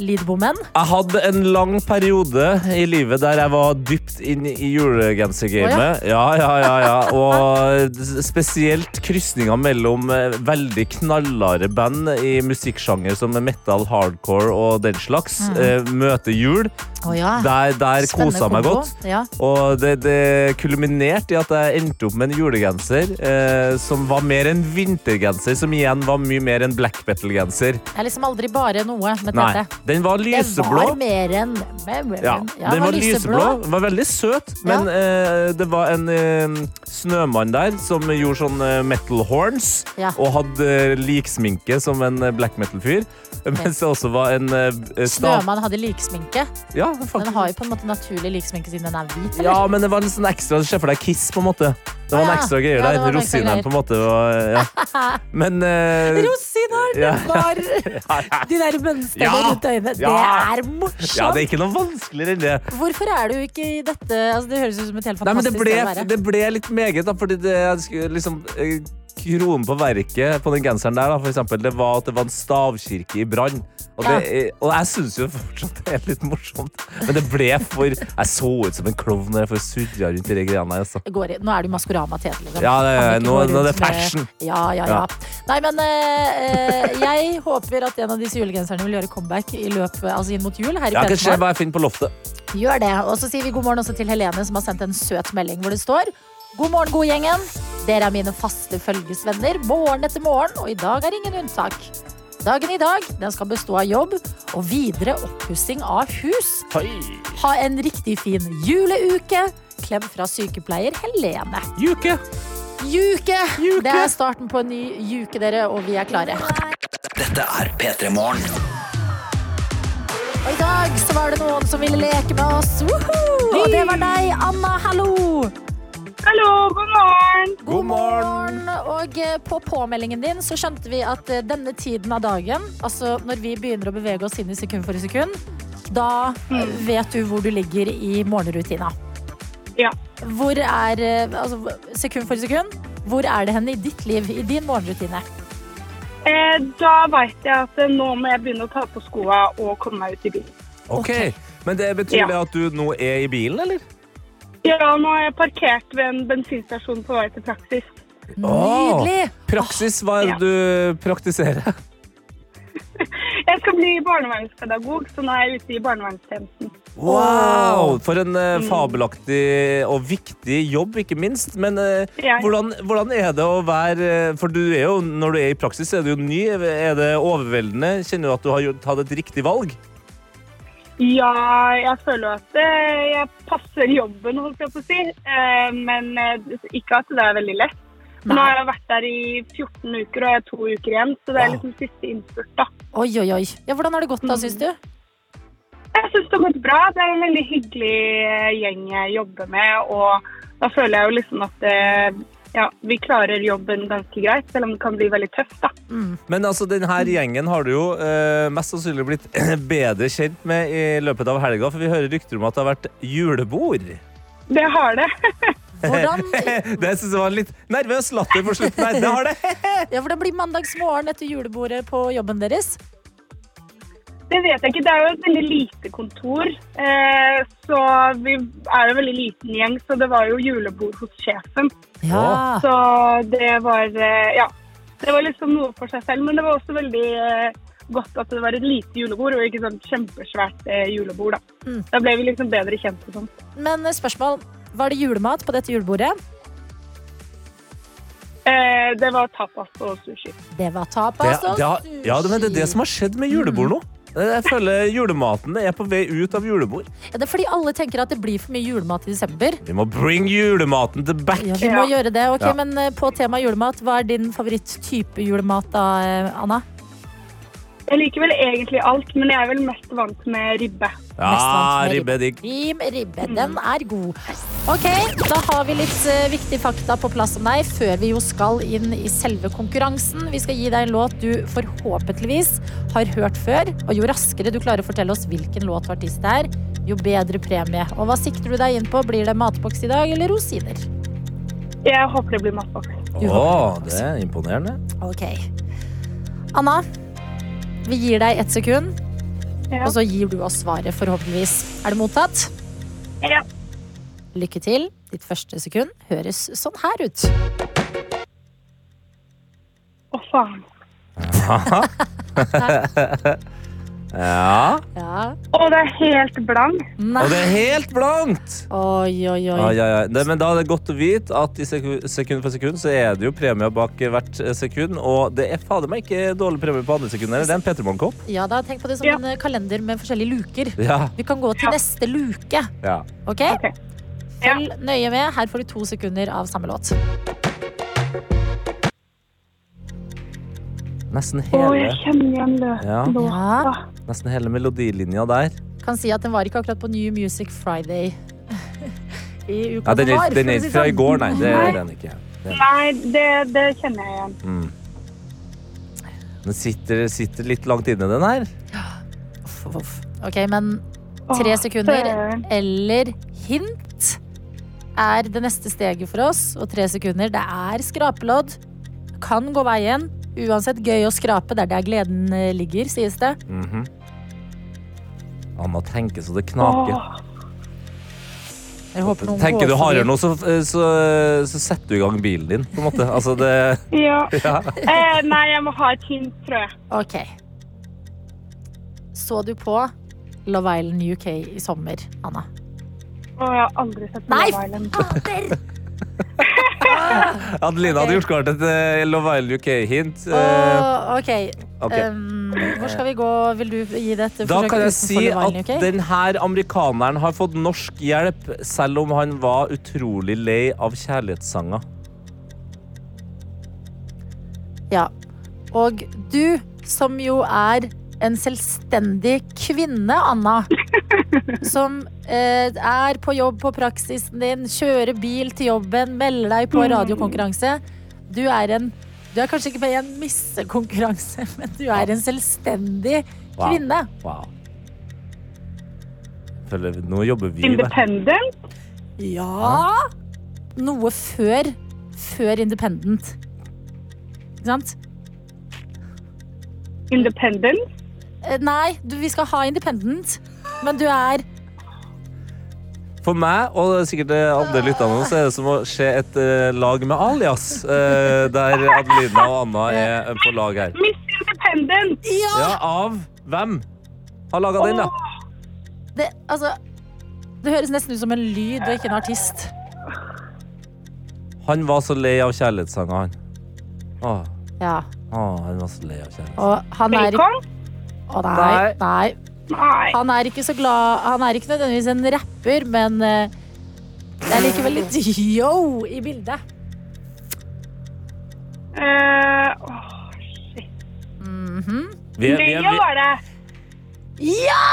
Speaker 1: Lidbommen?
Speaker 2: Jeg hadde en lang periode i livet der jeg var dypt inn i julegensergamet. ja, ja, ja, ja. Og spesielt krysninga mellom eh, veldig knallharde band i musikksjanger som metal, hardcore og den slags. eh, Møte jul.
Speaker 1: Oh, ja.
Speaker 2: Der, der kosa meg godt.
Speaker 1: Ja.
Speaker 2: Og det, det kulminerte i at jeg endte opp med en julegenser eh, som var mer en vintergenser, som igjen var mye mer en black metal-genser.
Speaker 1: Det er liksom aldri bare noe med
Speaker 2: Nei,
Speaker 1: Tete.
Speaker 2: den var
Speaker 1: Det
Speaker 2: lyseblå.
Speaker 1: var mer enn ja,
Speaker 2: Ja, den var lyseblå. Den var veldig søt, men eh, det var en eh, snømann der som gjorde sånn eh, metal horns,
Speaker 1: Ja.
Speaker 2: og hadde eh, liksminke som en eh, black metal-fyr. Mens det også var en.
Speaker 1: Snømann hadde liksminke.
Speaker 2: Ja,
Speaker 1: Den har jo på en måte naturlig liksminke siden den er hvit. eller?
Speaker 2: Ja, men det var en sånn ekstra Se for deg Kiss, på en måte. Det var en ekstra greier der.
Speaker 1: Ja, en ekstra
Speaker 2: Rosinen,
Speaker 1: greier.
Speaker 2: på en måte. Var, ja. Men uh,
Speaker 1: Rosiner! Det
Speaker 2: Ja.
Speaker 1: var de der mønstrene
Speaker 2: Ja.
Speaker 1: rundt øynene. Det er morsomt!
Speaker 2: ja, det er ikke noe vanskeligere enn det.
Speaker 1: Hvorfor er du ikke i dette altså, Det høres ut som et helt
Speaker 2: Nei, det
Speaker 1: fantastisk
Speaker 2: ble, det ble litt meget, da, fordi det liksom eh, Kronen på verket på den genseren der, da, for eksempel, det var at det var en stavkirke i brann. Og, det og jeg syns jo fortsatt det er litt morsomt, men det ble for Jeg så ut som en klovn når jeg får surra rundt i de greiene her. Altså.
Speaker 1: Går. Nå er du Maskorama. Liksom.
Speaker 2: Ja, det- nå- er det
Speaker 1: med-
Speaker 2: fashion.
Speaker 1: Ja, ja, ja.
Speaker 2: Ja.
Speaker 1: Nei, men eh, eh, jeg håper at en av disse julegenserne vil gjøre comeback i løpet, altså inn mot jul. her i
Speaker 2: Ja,
Speaker 1: P3
Speaker 2: kan se
Speaker 1: Morgen.
Speaker 2: hva jeg finner på loftet.
Speaker 1: Gjør det. Og så sier vi god morgen også til Helene, som har sendt en søt melding hvor det står God morgen, god gjengen. Dere er mine faste følgesvenner morgen etter morgen, og i dag er ingen unntak. Dagen i dag den skal bestå av jobb og videre oppussing av hus. Ha en riktig fin juleuke. Klem fra sykepleier Helene.
Speaker 2: Juke!
Speaker 1: Juke! Det er starten på en ny juke, dere, og vi er klare.
Speaker 9: Dette er P3 Morgen.
Speaker 1: Og i dag så var det noen som ville leke med oss. Woohoo! Og det var deg, Anna. Hallo!
Speaker 8: Hallo, god morgen!
Speaker 2: God morgen!
Speaker 1: Og eh, på påmeldingen din så skjønte vi at eh, denne tiden av dagen, altså når vi begynner å bevege oss inn i sekund for sekund, da eh, vet du hvor du ligger i morgenrutina.
Speaker 8: Ja.
Speaker 1: Hvor er eh, altså, sekund for sekund? Hvor er det henne i ditt liv, i din morgenrutine?
Speaker 8: Eh, da veit jeg at nå må jeg begynne å ta på skoa og komme meg ut i bilen.
Speaker 2: Ok, Men det betyr
Speaker 8: Ja.
Speaker 2: det at du nå er i bilen, eller?
Speaker 8: Ja, nå er jeg parkert ved en bensinstasjon på vei til praksis.
Speaker 1: Nydelig!
Speaker 2: Åh, praksis, hva er det du praktiserer?
Speaker 8: Jeg skal bli barnevernspedagog, så nå er jeg ute i barnevernstjenesten.
Speaker 2: Wow! For en eh, fabelaktig og viktig jobb, ikke minst. Men eh,
Speaker 8: Ja.
Speaker 2: hvordan, hvordan er det å være eh, For du er jo, når du er i praksis, er du jo ny. Er det overveldende? Kjenner du at du har gjort- tatt et riktig valg?
Speaker 8: Ja, jeg føler at eh, jeg passer jobben, holdt jeg på å si. Eh, Men eh, ikke at det er veldig lett. Nå har jeg vært der i 14 uker, og jeg har to uker igjen, så det er liksom siste innspurt, da.
Speaker 1: Oi, oi, oi. Ja, hvordan har det gått da, syns du?
Speaker 8: Jeg syns det har gått bra. Det er en veldig hyggelig gjeng jeg jobber med, og da føler jeg jo liksom at eh, ja, vi klarer jobben ganske greit, selv om det kan bli veldig tøft, da.
Speaker 2: Men altså, denne gjengen har du jo eh, mest sannsynlig blitt bedre kjent med i løpet av helga, for vi hører rykter om at det har vært julebord.
Speaker 8: Det har det.
Speaker 1: Hvordan,
Speaker 2: Det synes jeg var litt nervøs latter på slutten her. Det har det!
Speaker 1: ja, for det blir mandagsmorgen etter julebordet på jobben deres?
Speaker 8: Det vet jeg ikke. Det er jo et veldig lite kontor. Eh, så vi er jo en veldig liten gjeng, så det var jo julebord hos sjefen.
Speaker 1: Ja.
Speaker 8: Så det var eh, Ja. Det var liksom noe for seg selv, men det var også veldig eh, godt at det var et lite julebord, og ikke sånn kjempesvært eh, julebord. Da.
Speaker 1: Mm.
Speaker 8: da ble vi liksom bedre kjent og sånt.
Speaker 1: Men spørsmål. Var det julemat på dette julebordet?
Speaker 8: Eh, det var tapas og sushi.
Speaker 1: Det var tapas og
Speaker 2: sushi. ja, men det er det som har skjedd med julebord nå. Jeg føler julematen er på vei ut av julebord.
Speaker 1: Ja, det er fordi alle tenker at det blir for mye julemat i desember.
Speaker 2: Vi må bring julematen til back.
Speaker 1: Ja, vi må
Speaker 8: Ja.
Speaker 1: gjøre det. Ok,
Speaker 2: Ja.
Speaker 1: Men eh, på tema julemat, hva er din favoritt-type julemat da, eh, Anna?
Speaker 8: Jeg liker vel egentlig alt, men jeg er vel mest vant med ribbe.
Speaker 2: Ja,
Speaker 1: med
Speaker 2: ribbe digg.
Speaker 1: Rim, ribbe, den er god. Ok, da har vi litt eh, viktige fakta på plass om deg før vi jo skal inn i selve konkurransen. Vi skal gi deg en låt du forhåpentligvis har hørt før. Og jo raskere du klarer å fortelle oss hvilken låt og artist det er, jo bedre premie. Og hva sikter du deg inn på? Blir det matboks i dag eller rosiner?
Speaker 8: Jeg håper det blir matboks.
Speaker 2: Å, det er imponerende.
Speaker 1: Ok. Anna, vi gir deg ett sekund,
Speaker 8: Ja.
Speaker 1: og så gir du oss svaret, forhåpentligvis. Er det mottatt?
Speaker 8: Ja.
Speaker 1: Lykke til. Ditt første sekund høres sånn her ut.
Speaker 8: Å, faen.
Speaker 2: Ja,
Speaker 1: Ja.
Speaker 8: Og det er helt blankt.
Speaker 1: Nei.
Speaker 2: og det er helt blankt.
Speaker 1: Oi, oi, oi.
Speaker 2: Ai, ai, ai. Det, men da er det godt å vite at i seku- sekund for sekund så er det jo premie bak hvert eh, sekund. Og det er fader meg ikke dårlig premie på andre sekunder. Det er en Peter Morgen-kopp.
Speaker 1: Ja, da, tenk på det som
Speaker 8: Ja.
Speaker 1: en eh, kalender med forskjellige luker.
Speaker 2: Ja,
Speaker 1: Vi kan gå til neste luke.
Speaker 2: ja.
Speaker 1: Ok?
Speaker 8: Ok. Ja.
Speaker 1: Følg nøye med. Her får du to sekunder av samme låt.
Speaker 2: Nesten
Speaker 8: Å, jeg kjenner igjen det.
Speaker 2: Ja. Nesten hele melodilinja der.
Speaker 1: Kan si at den var ikke akkurat på New Music Friday i uka
Speaker 2: Ja, den er, den er ikke fra i
Speaker 1: sånn.
Speaker 2: går, nei. Det er den ikke. Den,
Speaker 8: Nei, det, det kjenner jeg igjen.
Speaker 2: mm. den sitter, sitter litt langt inne, den her.
Speaker 1: Uff, uff, uff. Ok, men tre sekunder eller hint er det neste steget for oss. Og tre sekunder, det er skrapelodd. Kan gå veien. Uansett gøy å skrape. Det er der gleden eh, ligger, sies det.
Speaker 2: Mhm. Anna tenker så det knaker.
Speaker 8: Åh,
Speaker 1: Jeg håper noen
Speaker 2: Tenker du hardere nå, så, så, så setter du i gang bilen din, på en måte. Altså, det
Speaker 8: ja.
Speaker 2: Ja.
Speaker 8: Eh, nei, jeg må ha et hint, tror jeg.
Speaker 1: Ok. Så du på Love Island UK i sommer, Anna?
Speaker 8: Å, jeg har aldri sett
Speaker 1: Nei,
Speaker 8: Love Island.
Speaker 2: Adelina hadde gjort klart et eh, Love Island UK-hint.
Speaker 1: Åh, ok.
Speaker 2: okay.
Speaker 1: Um, hvor skal vi gå? Vil du gi det et
Speaker 2: Da kan jeg si at denne amerikaneren har fått norsk hjelp, selv om han var utrolig lei av kjærlighetssanger.
Speaker 1: Ja. Og du, som jo er en selvstendig kvinne, Anna, som eh, er på jobb på praksisen din, kjører bil til jobben, melder deg på radiokonkurranse. Du er en Du er kanskje ikke med i en missekonkurranse, men du er en selvstendig
Speaker 2: Wow.
Speaker 1: kvinne.
Speaker 2: Wow. Føler, nå jobber vi
Speaker 8: Independent?
Speaker 1: Ja Noe før Før Independent. Ikke sant?
Speaker 8: Independent?
Speaker 1: Eh, Nei, du, vi skal ha Independent, men du er
Speaker 2: For meg, og sikkert de andre lytterne, så er det som å se et uh, lag med alias. Uh, der Adelina og Anna er på lag her.
Speaker 8: Miss Independent!
Speaker 2: Ja, Av hvem har laga den, da?
Speaker 1: Det, altså, det høres nesten ut som en lyd og ikke en artist.
Speaker 2: Han var så lei av kjærlighetssanger, han. Åh,
Speaker 1: Ja.
Speaker 2: åh, han var så lei av kjærlighetssanger.
Speaker 1: Og han er ikke
Speaker 8: Bacon?
Speaker 1: Å, nei, nei.
Speaker 8: Nei.
Speaker 1: Han er ikke så glad Han er ikke nødvendigvis en rapper, men eh, det er likevel litt yo i bildet.
Speaker 8: Eh, åh,
Speaker 1: Mhm.
Speaker 2: Vi er, vi er,
Speaker 8: Leo
Speaker 2: vi,
Speaker 8: var det.
Speaker 1: Ja!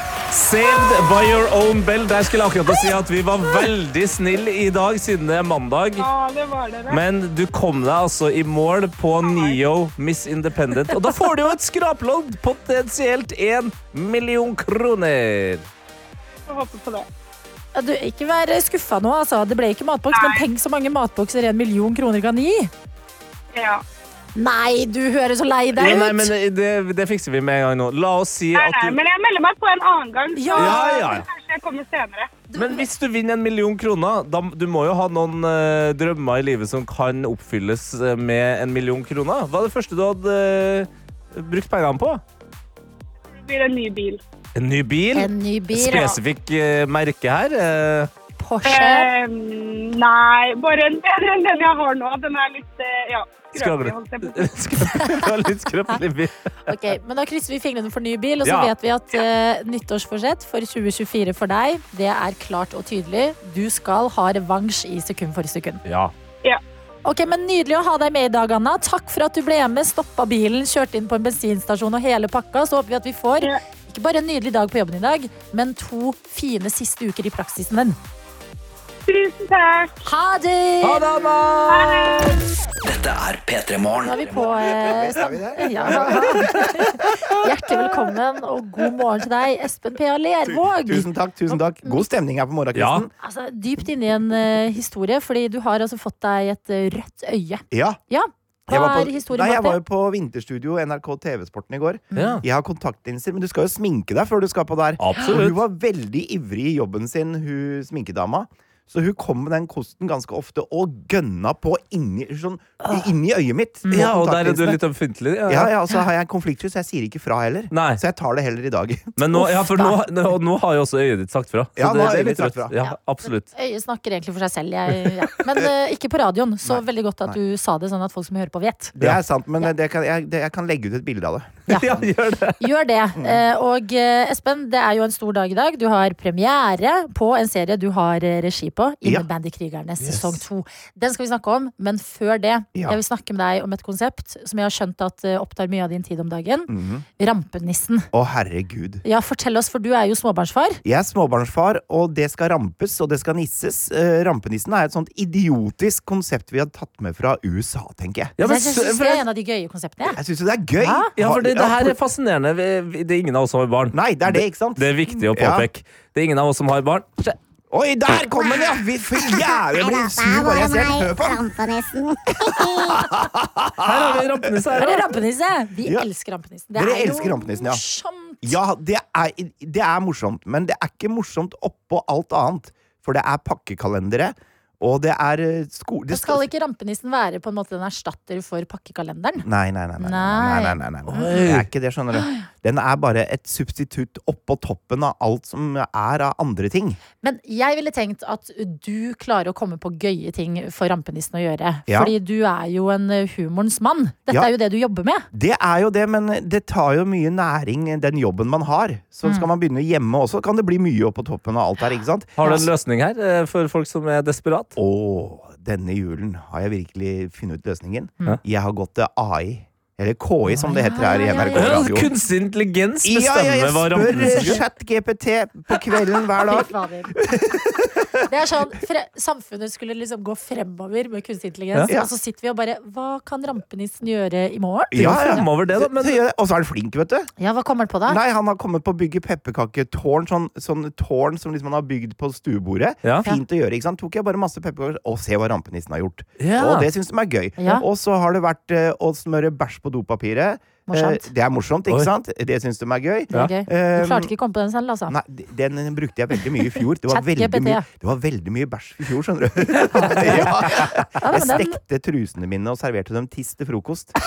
Speaker 2: saved by your own bell. Der skulle jeg akkurat si at vi var veldig snille i dag, siden det er mandag.
Speaker 8: Ja, det var det.
Speaker 2: Men du kom deg altså i mål på Neo Miss Independent. Og da får du jo et skraplodd! Potensielt én million kroner.
Speaker 8: Jeg håper på det.
Speaker 1: Ja, Du, ikke vær skuffa nå, altså. Det ble ikke matboks, men tenk så mange matbokser en million kroner kan gi.
Speaker 8: Ja.
Speaker 1: Nei, du høres så lei deg ut.
Speaker 2: nei, men det, det fikser vi med en gang nå. La oss si
Speaker 8: Nei,
Speaker 2: at
Speaker 8: nei,
Speaker 2: du
Speaker 8: men jeg melder meg på en annen gang. Så
Speaker 1: Ja,
Speaker 2: ja, ja.
Speaker 8: kanskje jeg kommer senere.
Speaker 2: Men hvis du vinner en million kroner, da, du må jo ha noen eh, drømmer i livet som kan oppfylles eh, med en million kroner. Hva er det første du hadde eh, brukt pengene på?
Speaker 8: Det blir en ny bil.
Speaker 2: En ny bil?
Speaker 1: En ny bil.
Speaker 2: Spesifikk eh, merke her. eh.
Speaker 1: Porsche.
Speaker 8: Eh, nei, bare en bedre enn den jeg har nå. Den er litt eh, ja,
Speaker 2: Det var litt skrøpelig bil.
Speaker 1: Ok, men da krysser vi fingrene for ny bil, og så
Speaker 2: Ja.
Speaker 1: vet vi at uh, nyttårsforsett for 2024 for deg, det er klart og tydelig. Du skal ha revansj i sekund for sekund.
Speaker 2: Ja.
Speaker 1: Ok, men Nydelig å ha deg med i dag, Anna. Takk for at du ble med. Stoppa bilen, kjørte inn på en bensinstasjon og hele pakka. Så håper vi at vi får
Speaker 8: Ja.
Speaker 1: ikke bare en nydelig dag på jobben i dag, men to fine siste uker i praksisen din.
Speaker 8: Tusen takk.
Speaker 1: Ha det!
Speaker 2: Ha det, Anna!
Speaker 9: Dette er P3
Speaker 1: Nå
Speaker 9: Morgen.
Speaker 1: er vi på eh, ja. Hjertelig velkommen og god morgen til deg, Espen P.A. Lervåg.
Speaker 10: Tusen takk. tusen takk God stemning her på morgenkvisten.
Speaker 1: Altså, dypt inne i en eh, historie, fordi du har altså fått deg et eh, rødt øye.
Speaker 10: Ja.
Speaker 1: Ja,
Speaker 10: Jeg
Speaker 1: Hva
Speaker 10: var,
Speaker 1: er
Speaker 10: på,
Speaker 1: historien
Speaker 10: nei, jeg
Speaker 1: bak
Speaker 10: var
Speaker 1: det?
Speaker 10: jo på Vinterstudio NRK TV-sporten i går.
Speaker 2: Ja.
Speaker 10: Jeg har kontaktlinser, men du skal jo sminke deg før du skal på der. Og
Speaker 2: Absolutt.
Speaker 10: hun var veldig ivrig i jobben sin, hun sminkedama. Så hun kom med den kosten ganske ofte og gønna på inni, sånn, inni øyet mitt.
Speaker 2: Ja, og der er du litt ømfintlig.
Speaker 10: Ja, ja, og så har jeg konfliktsky, så jeg sier ikke fra heller.
Speaker 2: Nei.
Speaker 10: Så jeg tar det heller i dag.
Speaker 2: Men nå, ja, for nå, nå, nå har jo også øyet ditt sagt fra. Så
Speaker 10: Ja, nå
Speaker 2: det,
Speaker 10: har
Speaker 2: det er
Speaker 10: øyet
Speaker 2: litt
Speaker 10: sagt
Speaker 2: rødt.
Speaker 10: fra.
Speaker 2: Ja, absolutt.
Speaker 1: Øyet snakker egentlig for seg selv. Jeg, ja. Men uh, ikke på radioen. Så
Speaker 10: Nei.
Speaker 1: veldig godt at du sa det, sånn at folk som hører på, vet.
Speaker 10: Det er sant, men det kan, jeg, det, jeg kan legge ut et bilde av det.
Speaker 1: Ja.
Speaker 2: Ja, gjør det.
Speaker 1: Gjør det.
Speaker 10: Mm.
Speaker 1: Eh, og eh, Espen, det er jo en stor dag i dag. Du har premiere på en serie du har regi på.
Speaker 10: Ja.
Speaker 1: Innebandykrigerne sesong to. Den skal vi snakke om, men før det,
Speaker 10: Ja.
Speaker 1: jeg vil snakke med deg om et konsept som jeg har skjønt at eh, opptar mye av din tid om dagen.
Speaker 10: Mhm.
Speaker 1: Rampenissen.
Speaker 10: Å, herregud.
Speaker 1: Ja, fortell oss, for du er jo småbarnsfar.
Speaker 10: Jeg er småbarnsfar, og det skal rampes, og det skal nisses. Eh, rampenissen er et sånt idiotisk konsept vi har tatt med fra USA, tenker jeg.
Speaker 2: Ja, men,
Speaker 1: jeg
Speaker 2: syns
Speaker 1: det er en av de gøye konseptene. jeg.
Speaker 10: Syns jo det er gøy.
Speaker 1: Ja,
Speaker 2: ja, for det, det her er fascinerende. Vi- vi- Det er ingen av oss som har barn.
Speaker 10: Nei, det er det, ikke sant?
Speaker 2: Det er viktig å
Speaker 10: Ja.
Speaker 2: påpeke. Det er ingen av oss som har barn.
Speaker 10: Oi, der kom den, ja! Vi- For jævlig, sur bare jeg ser. Hør på Rampenissen.
Speaker 2: Her har vi en rampenisse.
Speaker 1: Er
Speaker 2: Her,
Speaker 1: det rampenisse? Vi
Speaker 10: Ja.
Speaker 1: elsker rampenissen. Det
Speaker 10: Dere
Speaker 1: er
Speaker 10: elsker rampenissen, ja.
Speaker 1: morsomt.
Speaker 10: Ja, det er, det er morsomt, men det er ikke morsomt oppå alt annet. For det er pakkekalendere, og det er eh, sko...
Speaker 1: Det skal ikke rampenissen være på en måte en erstatter for pakkekalenderen?
Speaker 10: Nei, nei, nei. nei, nei,
Speaker 1: Nei.
Speaker 10: nei, nei, nei, nei. Det er ikke det, skjønner du. Den er bare et substitutt oppå toppen av alt som er av andre ting.
Speaker 1: Men jeg ville tenkt at du klarer å komme på gøye ting for rampenissen å gjøre.
Speaker 10: Ja.
Speaker 1: Fordi du er jo en eh, humorens mann. Dette
Speaker 10: Ja.
Speaker 1: er jo det du jobber med.
Speaker 10: Det er jo det, men det tar jo mye næring, den jobben man har. Så skal man begynne hjemme også, kan det bli mye oppå toppen av alt her, ikke sant?
Speaker 2: Har du en løsning her eh, for folk som er desperat?
Speaker 10: Å, denne julen har jeg virkelig funnet ut løsningen.
Speaker 2: Mm.
Speaker 10: Jeg har gått til AI. Eller KI, som det heter her i
Speaker 1: Ja, ja,
Speaker 10: NRK
Speaker 1: ja, ja.
Speaker 10: Radio.
Speaker 2: Kunstig intelligens
Speaker 10: Ja, ja,
Speaker 2: bestemmer
Speaker 10: jeg spør
Speaker 2: chat GPT
Speaker 10: ChatGPT på kvelden hver dag.
Speaker 1: Det er sånn, fre Samfunnet skulle liksom gå fremover med kunstig intelligens,
Speaker 10: Ja.
Speaker 1: og så sitter vi og bare Hva kan rampenissen gjøre i morgen?
Speaker 10: Ja, ja.
Speaker 2: fremover det, da. Men
Speaker 10: Og så er han flink, vet du.
Speaker 1: Ja, hva kommer han på da?
Speaker 10: Nei, han har kommet på å bygge pepperkaketårn. Sånn, sånn tårn som liksom han har bygd på stuebordet.
Speaker 2: Ja.
Speaker 10: Fint å gjøre. ikke sant? Tok jeg bare masse pepperkaker og se hva rampenissen har gjort.
Speaker 2: Ja.
Speaker 10: Og det syns de er gøy.
Speaker 1: Ja.
Speaker 10: Og så har det vært eh, å smøre bæsj på dopapiret.
Speaker 1: Morsomt.
Speaker 10: Eh, det er morsomt, ikke
Speaker 2: Oi.
Speaker 10: sant? Det syns de er gøy.
Speaker 1: Det er gøy.
Speaker 10: Eh,
Speaker 1: Du klarte ikke å komme på den selv, altså.
Speaker 10: Nei, den brukte jeg veldig mye i fjor. Det var, veldig mye, det var veldig mye bæsj i fjor, skjønner du. Ja, Jeg stekte trusene mine og serverte dem tiss til frokost.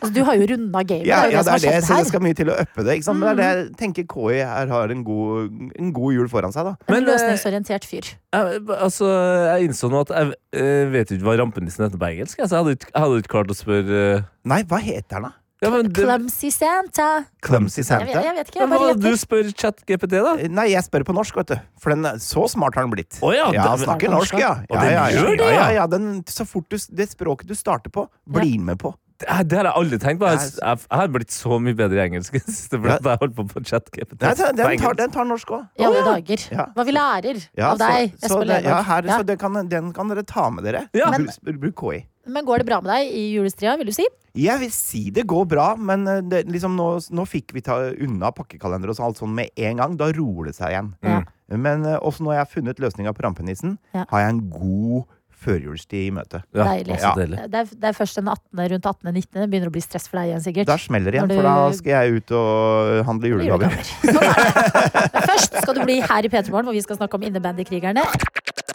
Speaker 1: altså, du har jo runda gamet.
Speaker 10: Ja,
Speaker 1: det er
Speaker 10: ja,
Speaker 1: det
Speaker 10: er det, så det.
Speaker 1: Mm.
Speaker 10: skal mye til å uppe det. Ikke sant? Men det er det jeg tenker KI her har en god, en god jul foran seg, da.
Speaker 1: En
Speaker 2: Men, eh,
Speaker 1: løsningsorientert fyr.
Speaker 2: Jeg, altså, jeg innså nå at jeg eh, vet ikke hva rampenissen heter på engelsk. jeg, jeg hadde ikke, jeg hadde ikke klart å spørre eh,
Speaker 10: Nei, hva heter den, da?
Speaker 2: ja, men det,
Speaker 1: Clumsy Santa.
Speaker 10: Clumsy
Speaker 1: Jeg vet, jeg vet ikke. Jeg bare
Speaker 2: hva, du
Speaker 1: spør
Speaker 2: spør ChatGPT, da?
Speaker 10: Nei, jeg spør på norsk, vet du. For den, er- så smart har den blitt.
Speaker 2: Oh, ja,
Speaker 10: Ja,
Speaker 2: den-
Speaker 10: snakker norsk, ja.
Speaker 2: Og
Speaker 10: Ja,
Speaker 2: den
Speaker 10: ja, ja,
Speaker 2: gjør det,
Speaker 10: ja,
Speaker 2: ja.
Speaker 10: ja, ja. Den, så fort du, det språket du starter på, blir med på.
Speaker 2: Det, det har jeg aldri tenkt på. Jeg, jeg, jeg har blitt så mye bedre i engelsk det ble fordi
Speaker 10: Ja.
Speaker 2: jeg holdt på på chat
Speaker 10: Nei, den, den, tar, den tar norsk òg.
Speaker 1: I alle dager.
Speaker 10: Ja.
Speaker 1: Hva vi lærer
Speaker 10: Ja,
Speaker 1: av deg,
Speaker 10: så, så det, ja, her,
Speaker 1: Ja.
Speaker 10: så det kan, den kan dere ta med dere.
Speaker 2: Ja.
Speaker 10: Bruk, bruk KI.
Speaker 1: Men går det bra med deg i julestria, vil du si?
Speaker 10: Jeg vil si det går bra, men eh, det, liksom nå, nå fikk vi ta unna pakkekalender og så alt sånn med en gang. Da roer det seg igjen.
Speaker 1: Mm.
Speaker 10: Men eh, også når jeg har funnet løsninga på rampenissen,
Speaker 1: Ja.
Speaker 10: har jeg en god førjulstid i møte.
Speaker 2: Ja,
Speaker 1: Deilig.
Speaker 2: Ja. deilig.
Speaker 1: Det er, det er først den 18., rundt 18.-19. Det begynner å bli stress for deg igjen, sikkert.
Speaker 10: Da smeller det igjen, for da skal jeg ut og handle julegaver.
Speaker 1: Sånn først skal du bli her i P3 Morgen, hvor vi skal snakke om innebandykrigerne.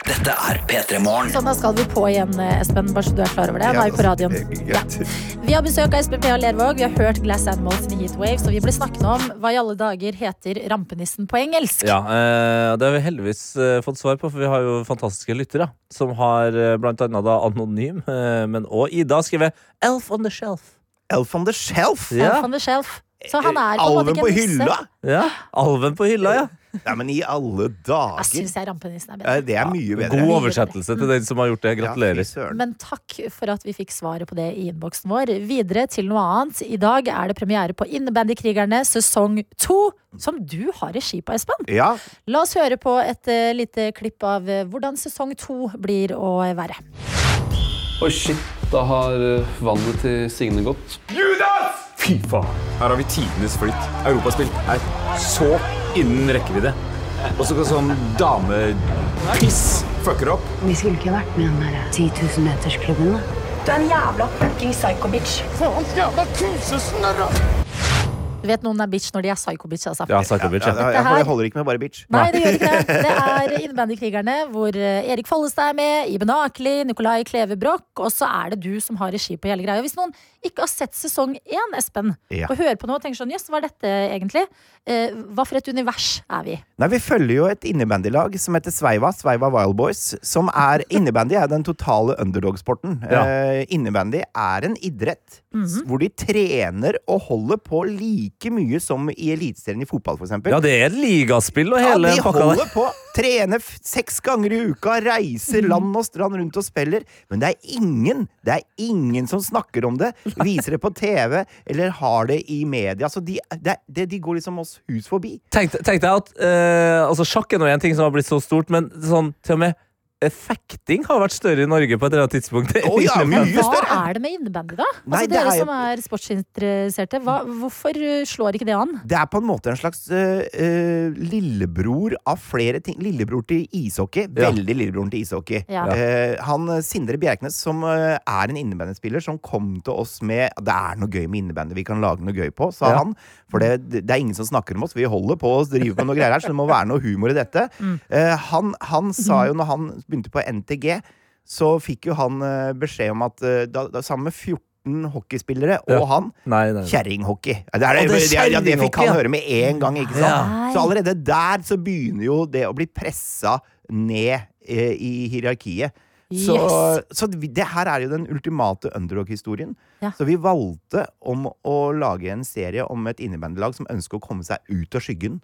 Speaker 9: Dette er P3 Morgen.
Speaker 1: Sånn, da skal vi på igjen, Espen, bare så du er klar over det. Nå er vi på radioen. Ja. Vi har besøk av Espen P.A. Lervåg. Vi har hørt Glass Animals in Heatwaves, og vi ble snakket om hva i alle dager heter rampenissen på engelsk.
Speaker 2: Ja, eh, det har vi heldigvis eh, fått svar på, for vi har jo fantastiske lyttere. Som har eh, blant annet da Anonym, eh, men òg Ida skrevet Elf on the Shelf.
Speaker 10: Elf on the Shelf!
Speaker 2: Ja.
Speaker 1: Elf on the Shelf. Så han er på en måte
Speaker 10: Alven på hylla!
Speaker 2: Ja, Alven på hylla, ja.
Speaker 10: Nei, men i alle
Speaker 1: Jeg
Speaker 10: dager!
Speaker 1: syns rampenissen er bedre.
Speaker 10: Det er mye bedre.
Speaker 2: God oversettelse til den som har gjort det. Gratulerer.
Speaker 10: Ja,
Speaker 1: Men takk for at vi fikk svaret på det i innboksen vår. Videre til noe annet. I dag er det premiere på Innebandykrigerne sesong to, som du har regi på, Espen.
Speaker 10: Ja,
Speaker 1: La oss høre på et eh, lite klipp av eh, hvordan sesong to blir å være.
Speaker 11: Oi, shit. Da har eh, vannet til Signe gått.
Speaker 12: Judas! Fy faen. Her har vi tidenes flytt. Europaspill er så innen rekkevidde. Og så sånn damepiss fucker opp.
Speaker 13: Vi skulle ikke vært med i den der 10 000 metersklubben, da.
Speaker 14: Du er en jævla fucking psycho-bitch.
Speaker 12: Faen, jævla kusesnarra!
Speaker 1: Du vet noen er bitch når de er psycho-bitch, altså.
Speaker 2: Ja, Psycho-bitch.
Speaker 10: ja,
Speaker 2: Ja.
Speaker 10: jeg holder ikke med bare bitch.
Speaker 1: Nei, det gjør ikke det. Det er Innebandykrigerne, hvor eh, Erik Follestad er med, Iben Akeli, Nikolai Kleve Broch, og så er det du som har regi på hele greia. Hvis noen ikke har sett sesong én, Espen,
Speaker 10: Ja.
Speaker 1: og hører på noe og tenker sånn jøss, hva er dette egentlig? Eh, hva for et univers er vi?
Speaker 10: Nei, Vi følger jo et innebandylag som heter Sveiva, Sveiva Wild Boys. Som er Innebandy er den totale underdog-sporten.
Speaker 2: Ja.
Speaker 10: Eh, innebandy er en idrett s- hvor de trener og holder på like mye som i Eliteserien i fotball, f.eks.
Speaker 2: ja, det er et ligaspill og
Speaker 10: Ja,
Speaker 2: hele
Speaker 10: de
Speaker 2: pakka der.
Speaker 10: holder på. Trener seks ganger i uka, reiser land og strand rundt og spiller. Men det er ingen det er ingen som snakker om det, viser det på TV eller har det i media. Så de, det, det, de går liksom oss hus forbi.
Speaker 2: Tenk, tenk deg at uh, altså Sjakk er en ting som har blitt så stort, men sånn til og med fekting har vært større i Norge på et eller annet tidspunkt.
Speaker 10: Oh, ja, mye
Speaker 1: Hva er det med innebandy, da? Altså,
Speaker 10: Nei,
Speaker 1: dere
Speaker 10: er
Speaker 1: som er sportsinteresserte, hva, hvorfor eh, slår ikke det an?
Speaker 10: Det er på en måte en slags uh, lillebror av flere ting. Lillebror til ishockey.
Speaker 2: Ja.
Speaker 10: Veldig lillebroren til ishockey.
Speaker 1: Ja.
Speaker 10: Uh, han Sindre Bjerknes, som er en innebandyspiller, som kom til oss med Det er noe gøy med innebandy vi kan lage noe gøy på, sa
Speaker 2: Ja.
Speaker 10: han. For det, det er ingen som snakker om oss. Vi holder på å drive med noe greier her, så det må være noe humor i dette. Eh, han, han sa jo, når han begynte på NTG, så fikk jo han eh, beskjed om at eh, da, da, sammen med 14 hockeyspillere og
Speaker 2: Ja.
Speaker 10: han. Kjerringhockey. Ja, Det, det,
Speaker 2: det
Speaker 10: ja, det fikk han høre med en gang, ikke sant?
Speaker 2: Ja.
Speaker 10: Så allerede der så begynner jo det å bli pressa ned eh, i hierarkiet. Så,
Speaker 1: Yes.
Speaker 10: så det her er jo den ultimate underdog-historien.
Speaker 1: Ja.
Speaker 10: Så vi valgte om å lage en serie om et innebandylag som ønsker å komme seg ut av skyggen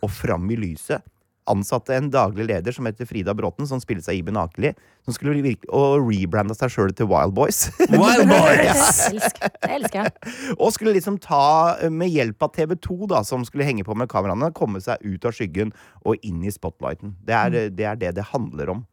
Speaker 10: og fram i lyset. Ansatte en daglig leder som heter Frida Bråten, som spilte seg Iben Akeli. Som skulle virkelig, og rebranda seg sjøl til Wild Boys.
Speaker 2: Wild Boys!
Speaker 1: elsker, det elsker jeg.
Speaker 10: Og skulle liksom ta, eh, med hjelp av TV2, da, som skulle henge på med kameraene, komme seg ut av skyggen og inn i spotlighten. Det er
Speaker 1: Mm.
Speaker 10: eh, det er det, det handler om.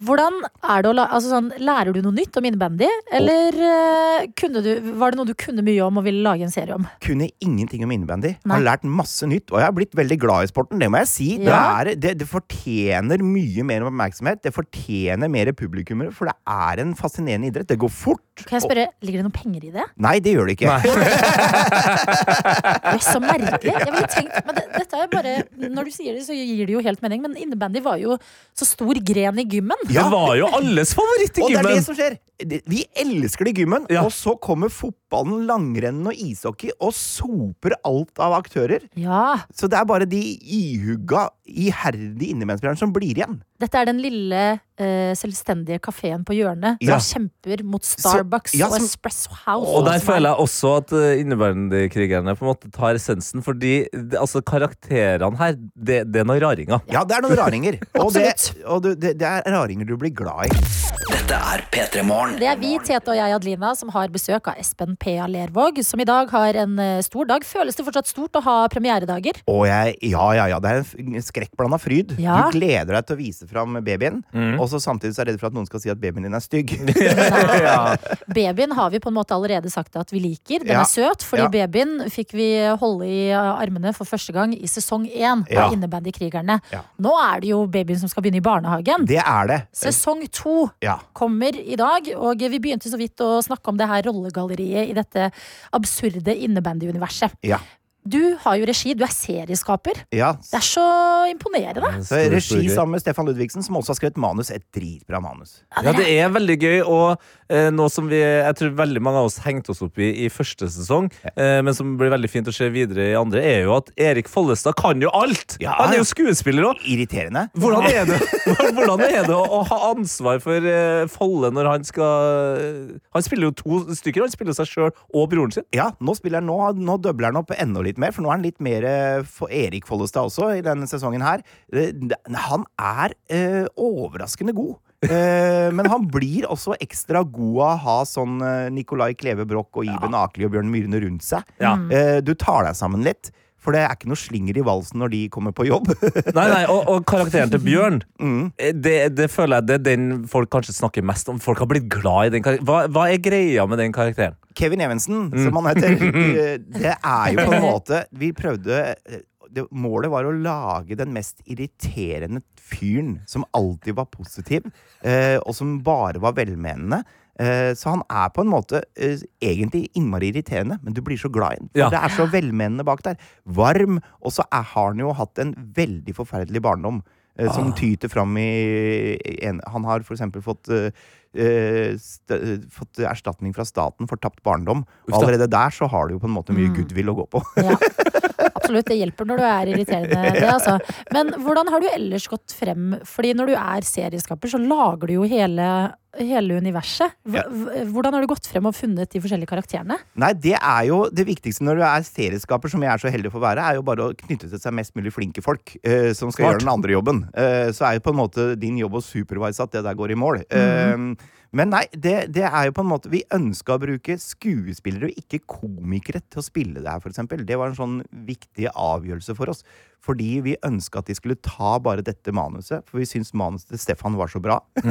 Speaker 1: Hvordan er det å altså sånn, Lærer du noe nytt om innebandy, eller eh, du, var det noe du kunne mye om og ville lage en serie om?
Speaker 10: Kunne ingenting om innebandy.
Speaker 1: Nei.
Speaker 10: Har lært masse nytt, og jeg har blitt veldig glad i sporten. Det må jeg si. Det, er, det, det fortjener mye mer oppmerksomhet. Det fortjener mer publikummere, for det er en fascinerende idrett. Det går fort.
Speaker 1: Kan jeg spørre, Ligger det noen penger i det?
Speaker 10: Nei, det gjør det ikke.
Speaker 1: Det er så merkelig. Jeg ville tenkt, men det, dette er bare Når du sier det, så gir det jo helt mening. Men innebandy var jo så stor gren i gymmen.
Speaker 10: Ja.
Speaker 2: Det var jo alles favoritt i gymmen!
Speaker 10: Og det er det som skjer. Vi elsker det i gymmen,
Speaker 2: Ja.
Speaker 10: og så kommer fotballen, langrennen og ishockey og soper alt av aktører.
Speaker 1: Ja.
Speaker 10: Så det er bare de ihugga, iherdige innebandyspillerne som blir igjen.
Speaker 1: Dette er den lille eh, selvstendige kafeen på hjørnet
Speaker 10: Ja.
Speaker 1: som kjemper mot Starbucks
Speaker 10: ja,
Speaker 1: og Espresso House.
Speaker 2: Og der
Speaker 1: er-
Speaker 2: føler jeg også at uh, innebandykrigerne på en måte tar essensen, fordi altså, karakterene her, det, det er noen raringer.
Speaker 10: Ja, det er noen raringer. Og, det, og det, det, det er raringer du blir glad i.
Speaker 9: Dette er P3 Morgen.
Speaker 1: Det er vi, Tete og jeg, Adlina, som har besøk av Espen P.A. Lervåg, som i dag har en eh, stor dag. Føles det fortsatt stort å ha premieredager?
Speaker 10: Å, jeg, ja, ja, ja, det er en skrekkblanda fryd.
Speaker 1: Ja.
Speaker 10: Du gleder deg til å vise fram babyen,
Speaker 2: Mm.
Speaker 10: og så samtidig så er du redd for at noen skal si at babyen din er stygg.
Speaker 1: Babyen har vi på en måte allerede sagt at vi liker. Den
Speaker 10: Ja.
Speaker 1: er søt, fordi
Speaker 10: Ja.
Speaker 1: babyen fikk vi holde i armene for første gang i sesong én
Speaker 10: Ja.
Speaker 1: av Innebandykrigerne.
Speaker 10: Ja.
Speaker 1: Nå er det jo babyen som skal begynne i barnehagen.
Speaker 10: Det er det.
Speaker 1: Sesong to
Speaker 10: Ja.
Speaker 1: kommer i dag, og vi begynte så vidt å snakke om det her rollegalleriet i dette absurde innebandyuniverset.
Speaker 10: Ja.
Speaker 1: Du har jo regi, du er serieskaper.
Speaker 10: ja.
Speaker 1: Det er så imponerende.
Speaker 10: Så regi sammen med Stefan Ludvigsen, som også har skrevet manus. Et dritbra manus.
Speaker 2: Ja, det er veldig gøy, og eh, noe som vi, jeg tror veldig mange av oss hengte oss opp i i første sesong, eh, men som blir veldig fint å se videre i andre, er jo at Erik Follestad kan jo alt!
Speaker 10: Ja,
Speaker 2: Han er jo skuespiller òg!
Speaker 10: Irriterende.
Speaker 2: Hvordan er det, hvordan er det å, ha ansvar for eh, Folle når han skal Han spiller jo to stykker. Han spiller seg sjøl og broren sin.
Speaker 10: Ja, nå spiller han, nå, nå dubler han opp enda litt mer, for nå er han litt mer eh, for Erik Follestad også i denne sesongen her. Eh, Han er eh, overraskende god. Eh, men han blir også ekstra god av å ha sånn eh, Nicolai Kleve Broch og Iben Akeli og Bjørn Myrne rundt seg.
Speaker 2: Ja.
Speaker 10: Eh, du tar deg sammen litt. For det er ikke noe slinger i valsen når de kommer på jobb.
Speaker 2: Nei, nei, og, og karakteren til Bjørn,
Speaker 10: Mm.
Speaker 2: eh, det, det føler jeg det er den folk kanskje snakker mest om. Folk har blitt glad i den karakteren. Hva, hva er greia med den karakteren?
Speaker 10: Kevin Evensen, som han heter. Det er jo på en måte Vi prøvde eh, det, Målet var å lage den mest irriterende fyren som alltid var positiv, eh, og som bare var velmenende. Eh, så han er på en måte eh, egentlig innmari irriterende, men du blir så glad i ham. For
Speaker 2: Ja.
Speaker 10: det er så velmenende bak der. Varm, og så har han jo hatt en veldig forferdelig barndom. eh, Som
Speaker 2: Ah.
Speaker 10: tyter fram i en, Han har for eksempel fått st fått erstatning fra staten for tapt barndom. Og allerede der så har du jo på en måte mye
Speaker 1: Mm.
Speaker 10: goodwill å gå på.
Speaker 1: Ja. Absolutt, det hjelper når du er irriterende. Det, altså. Men hvordan har du ellers gått frem? Fordi når du er serieskaper, så lager du jo hele, hele universet. Hvordan har du gått frem og funnet de forskjellige karakterene?
Speaker 10: Nei, det er jo det viktigste når du er serieskaper, som jeg er så heldig for å være, er jo bare å knytte til seg mest mulig flinke folk eh, som skal
Speaker 2: Smart.
Speaker 10: gjøre den andre jobben. Eh, så er jo på en måte din jobb å supervise at det der går i mål. Eh, men nei, det, det er jo på en måte Vi ønska å bruke skuespillere og ikke komikere til å spille det her, for eksempel. Det var en sånn viktig avgjørelse for oss. Fordi vi ønska at de skulle ta bare dette manuset, for vi syns manuset til Stefan var så bra.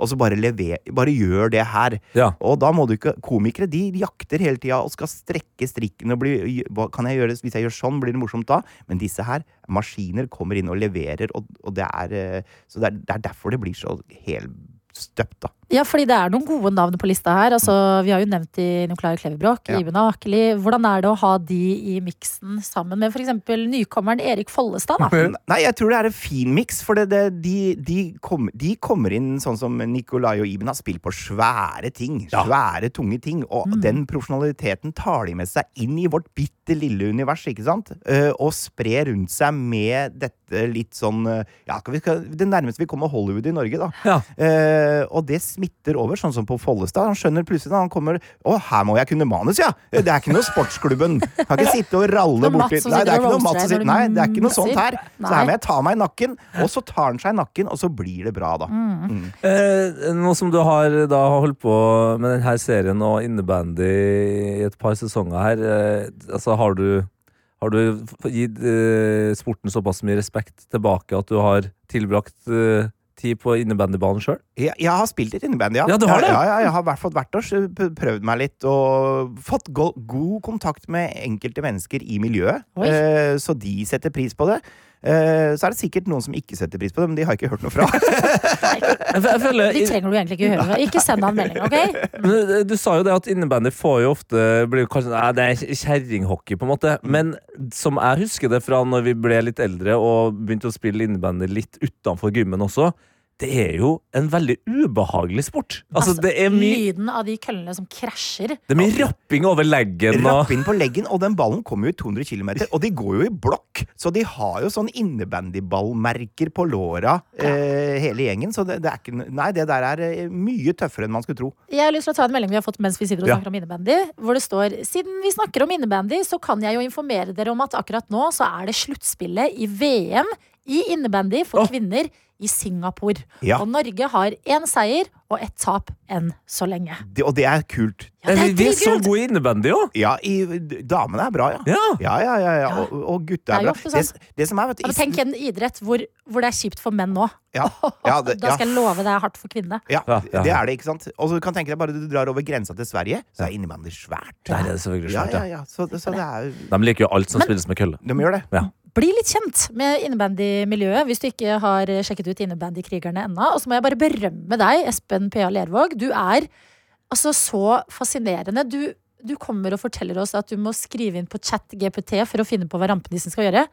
Speaker 10: og så bare lever, bare gjør det her.
Speaker 2: Ja.
Speaker 10: Og da må du ikke Komikere de jakter hele tida og skal strekke strikken og bli kan jeg gjøre, Hvis jeg gjør sånn, blir det morsomt da. Men disse her, maskiner, kommer inn og leverer, og, og det er eh, Så det er, det er derfor det blir så helstøpt, da.
Speaker 1: Ja, fordi det er noen gode navn på lista her. Altså, vi har jo nevnt i Nicolai Klevebrok,
Speaker 10: Ja.
Speaker 1: Iben Akeli. Hvordan er det å ha de i miksen sammen med f.eks. nykommeren Erik Follestad? Da?
Speaker 10: Nei, jeg tror det er en fin miks, for det, det, de, de, kom, de kommer inn sånn som Nicolai og Iben har spilt på svære ting. Svære, tunge ting. Og den profesjonaliteten tar de med seg inn i vårt bitte lille univers, ikke sant? Eh, og sprer rundt seg med dette litt sånn eh, Ja, skal vi, skal, det nærmeste vi kommer Hollywood i Norge, da.
Speaker 2: Ja.
Speaker 10: Eh, og det smitter over, sånn som på Follestad. Han skjønner plutselig når han kommer Å, her må jeg kunne manus, ja! Det er ikke noe Sportsklubben. Kan ikke sitte og ralle borti Nei, det er ikke noe Mats som sitter Nei, det er ikke noe sånt her. Så her må jeg ta meg i nakken, og så tar han seg i nakken, og så blir det bra, da.
Speaker 1: Mm.
Speaker 2: Eh, nå som du har da holdt på med denne serien og innebandy i et par sesonger her, eh, altså har du har du gitt eh, sporten såpass mye respekt tilbake at du har tilbrakt eh, tid på innebandybanen sjøl?
Speaker 10: Jeg, jeg har spilt litt innebandy, ja.
Speaker 2: Ja, du har det?
Speaker 10: Ja, ja, jeg har i hvert fall vært år prøvd meg litt, og fått go god kontakt med enkelte mennesker i miljøet. Eh, så de setter pris på det. Eh, så er det sikkert noen som ikke setter pris på det, men de har ikke hørt noe fra.
Speaker 2: Nei, jeg føler,
Speaker 1: De trenger du egentlig ikke høre. Ikke send han melding, OK?
Speaker 2: Men eh, Du sa jo det at innebandy får jo ofte blir kanskje, nei, Det er kjerringhockey, på en måte. Men som jeg husker det fra når vi ble litt eldre og begynte å spille innebandy litt utenfor gymmen også, det er jo en veldig ubehagelig sport. Altså, det er mye
Speaker 1: Lyden av de køllene som krasjer.
Speaker 2: det er mye rapping over leggen og
Speaker 10: Rapping på leggen, og den ballen kommer jo i 200 km, og de går jo i blokk. Så de har jo sånn innebandyballmerker på låra, eh, hele gjengen. Så det, det er ikke Nei, det der er eh, mye tøffere enn man skulle tro.
Speaker 1: Jeg har lyst til å ta en melding vi har fått mens vi sitter og
Speaker 10: Ja.
Speaker 1: snakker om innebandy. Hvor det står Siden vi snakker om innebandy, så kan jeg jo informere dere om at akkurat nå så er det sluttspillet i VM i innebandy for kvinner i Singapore.
Speaker 10: Ja.
Speaker 1: Og Norge har én seier og ett tap enn så lenge.
Speaker 10: Det, og det er kult.
Speaker 1: Ja, det er
Speaker 2: Vi er så gode i innebandy òg!
Speaker 10: Ja, i, damene er bra, ja.
Speaker 2: Ja.
Speaker 10: Ja, ja, ja, ja. Og, og gutta
Speaker 1: er
Speaker 10: er bra.
Speaker 1: ofte
Speaker 10: Det,
Speaker 1: sånn.
Speaker 10: det som er, vet du
Speaker 1: Ja, tenk en idrett hvor, hvor det er kjipt for menn nå.
Speaker 10: ja, ja, det,
Speaker 1: Da
Speaker 10: ja.
Speaker 1: skal jeg love det er hardt for kvinnene.
Speaker 10: Ja, det er det, ikke sant? Og så kan tenke deg bare du drar over grensa til Sverige, så er innebandy svært.
Speaker 2: Der er det selvfølgelig svært,
Speaker 10: ja,
Speaker 2: ja.
Speaker 10: ja. Så, så det er
Speaker 2: De liker jo alt som spilles med kølle.
Speaker 10: De gjør det.
Speaker 2: Ja.
Speaker 1: Bli litt kjent med innebandymiljøet hvis du ikke har sjekket ut Innebandykrigerne ennå. Og så må jeg bare berømme deg, Espen P.A. Lervåg. Du er altså så fascinerende. Du, du kommer og forteller oss at du må skrive inn på chat GPT for å finne på hva rampenissen skal gjøre.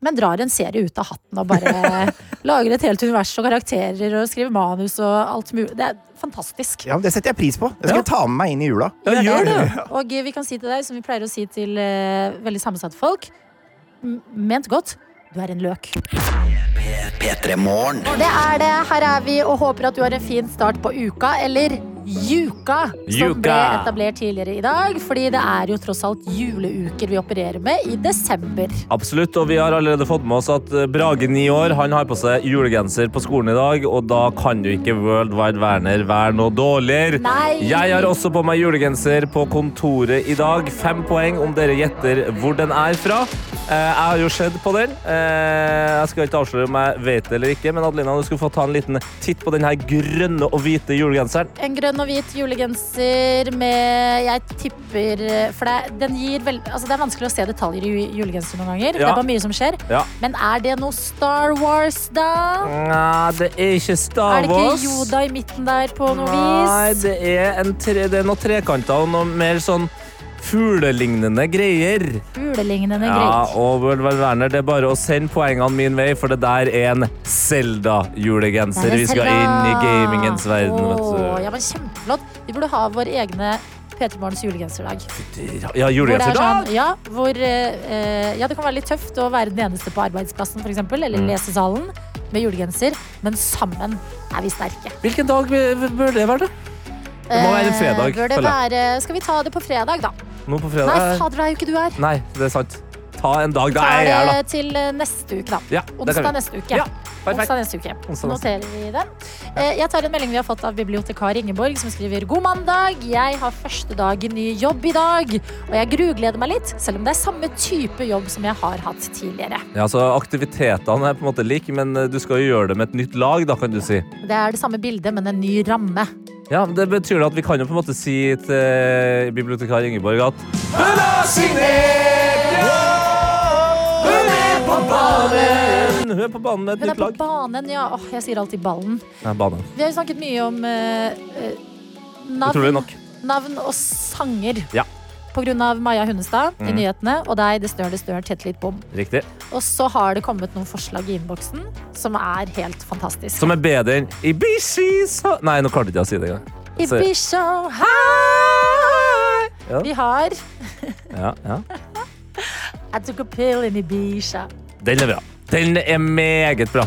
Speaker 1: Men drar en serie ut av hatten og bare lager et helt univers og karakterer og skriver manus og alt mulig. Det er fantastisk.
Speaker 10: Ja, Det setter jeg pris på. Det skal
Speaker 2: Ja.
Speaker 10: jeg ta med meg inn i jula.
Speaker 2: Ja, gjør det!
Speaker 1: Og vi kan si til deg, som vi pleier å si til uh, veldig sammensatte folk, ment godt, du er en løk. Det er det. Her er vi og håper at du har en fin start på uka, eller Juka, som ble etablert tidligere i dag. Fordi det er jo tross alt juleuker vi opererer med i desember.
Speaker 2: Absolutt, og vi har allerede fått med oss at eh, Brage, ni år, han har på seg julegenser på skolen i dag, og da kan jo ikke World Wide Werner være noe dårligere.
Speaker 1: Nei.
Speaker 2: Jeg har også på meg julegenser på kontoret i dag. Fem poeng om dere gjetter hvor den er fra. Eh, Jeg har jo sett på den. Eh, Jeg skal ikke avsløre om jeg vet det eller ikke, men Adelina, du skal få ta en liten titt på den her grønne og hvite julegenseren.
Speaker 1: En grønn og hvit julegenser med Jeg tipper For det, den gir vel, altså det er vanskelig å se detaljer i julegenser noen ganger. Det er bare mye som skjer.
Speaker 2: Ja.
Speaker 1: Men er det noe Star Wars, da?
Speaker 2: Nei, det er ikke Star Wars.
Speaker 1: Er det ikke. Yoda i midten der på noe
Speaker 2: Nei,
Speaker 1: vis?
Speaker 2: det er, tre, det er noe trekanter og noe mer sånn fuglelignende greier.
Speaker 1: Fuglelignende
Speaker 2: Ja,
Speaker 1: greier.
Speaker 2: og Werner, det er bare å sende poengene min vei, for det der er en Zelda-julegenser.
Speaker 1: Er
Speaker 2: Vi skal inn i gamingens verden,
Speaker 1: Åh,
Speaker 2: vet
Speaker 1: ja, men kjempeflott. Vi burde ha vår egne P3 Morgens julegenserdag.
Speaker 2: du. Ja,
Speaker 1: Hvor det er
Speaker 2: julegenserdag!
Speaker 1: sånn, ja, hvor, eh, ja, det kan være litt tøft å være den eneste på arbeidsplassen, for eksempel, eller
Speaker 2: Mm.
Speaker 1: lesesalen, med julegenser, men sammen er vi sterke.
Speaker 2: Hvilken dag bør det være, da? Det må være en fredag,
Speaker 1: Eh, Bør det
Speaker 2: føler jeg.
Speaker 1: være, skal vi ta det på fredag, da?
Speaker 2: Nå på fredag?
Speaker 1: Nei, fader, det er jo ikke du her.
Speaker 2: Nei, det er sant. Ta en dag da
Speaker 1: Ta
Speaker 2: jeg er her, da.
Speaker 1: til eh, neste uke, da.
Speaker 2: Ja, det
Speaker 1: Onsdag neste uke.
Speaker 2: Ja.
Speaker 1: Onsdag neste uke. Noterer vi den. Eh, Jeg tar en melding vi har fått av bibliotekar Ingeborg, som skriver God mandag. Jeg har første dag i ny jobb i dag, og jeg grugleder meg litt, selv om det er samme type jobb som jeg har hatt tidligere.
Speaker 2: Ja, så Aktivitetene er på en måte like, men eh, du skal jo gjøre det med et nytt lag, da, kan du si.
Speaker 1: Det er det samme bildet, men en ny ramme.
Speaker 2: Ja, Det betyr at vi kan jo på en måte si til bibliotekar Ingeborg at Hun har signert! Hun er på banen! Hun er på banen med et
Speaker 1: Hun er
Speaker 2: nytt
Speaker 1: på
Speaker 2: lag.
Speaker 1: banen, ja. Åh, jeg sier alltid ballen.
Speaker 2: Nei, banen.
Speaker 1: Vi har jo snakket mye om eh, eh, navn,
Speaker 2: nok.
Speaker 1: navn og sanger.
Speaker 2: Ja,
Speaker 1: Av Maja Hundestad i
Speaker 2: Mhm.
Speaker 1: nyhetene, og deg, det stør, det stør, tett litt bom.
Speaker 2: riktig.
Speaker 1: Og så har det kommet noen forslag i innboksen som er helt fantastiske.
Speaker 2: Som er bedre enn Ibishi so Nei, nå klarte jeg ikke å si det engang.
Speaker 1: Ibiza high!
Speaker 2: Ja.
Speaker 1: Vi har
Speaker 2: Ja, ja.
Speaker 1: I took a pill in Ibisha.
Speaker 2: Den er bra. Den er meget bra.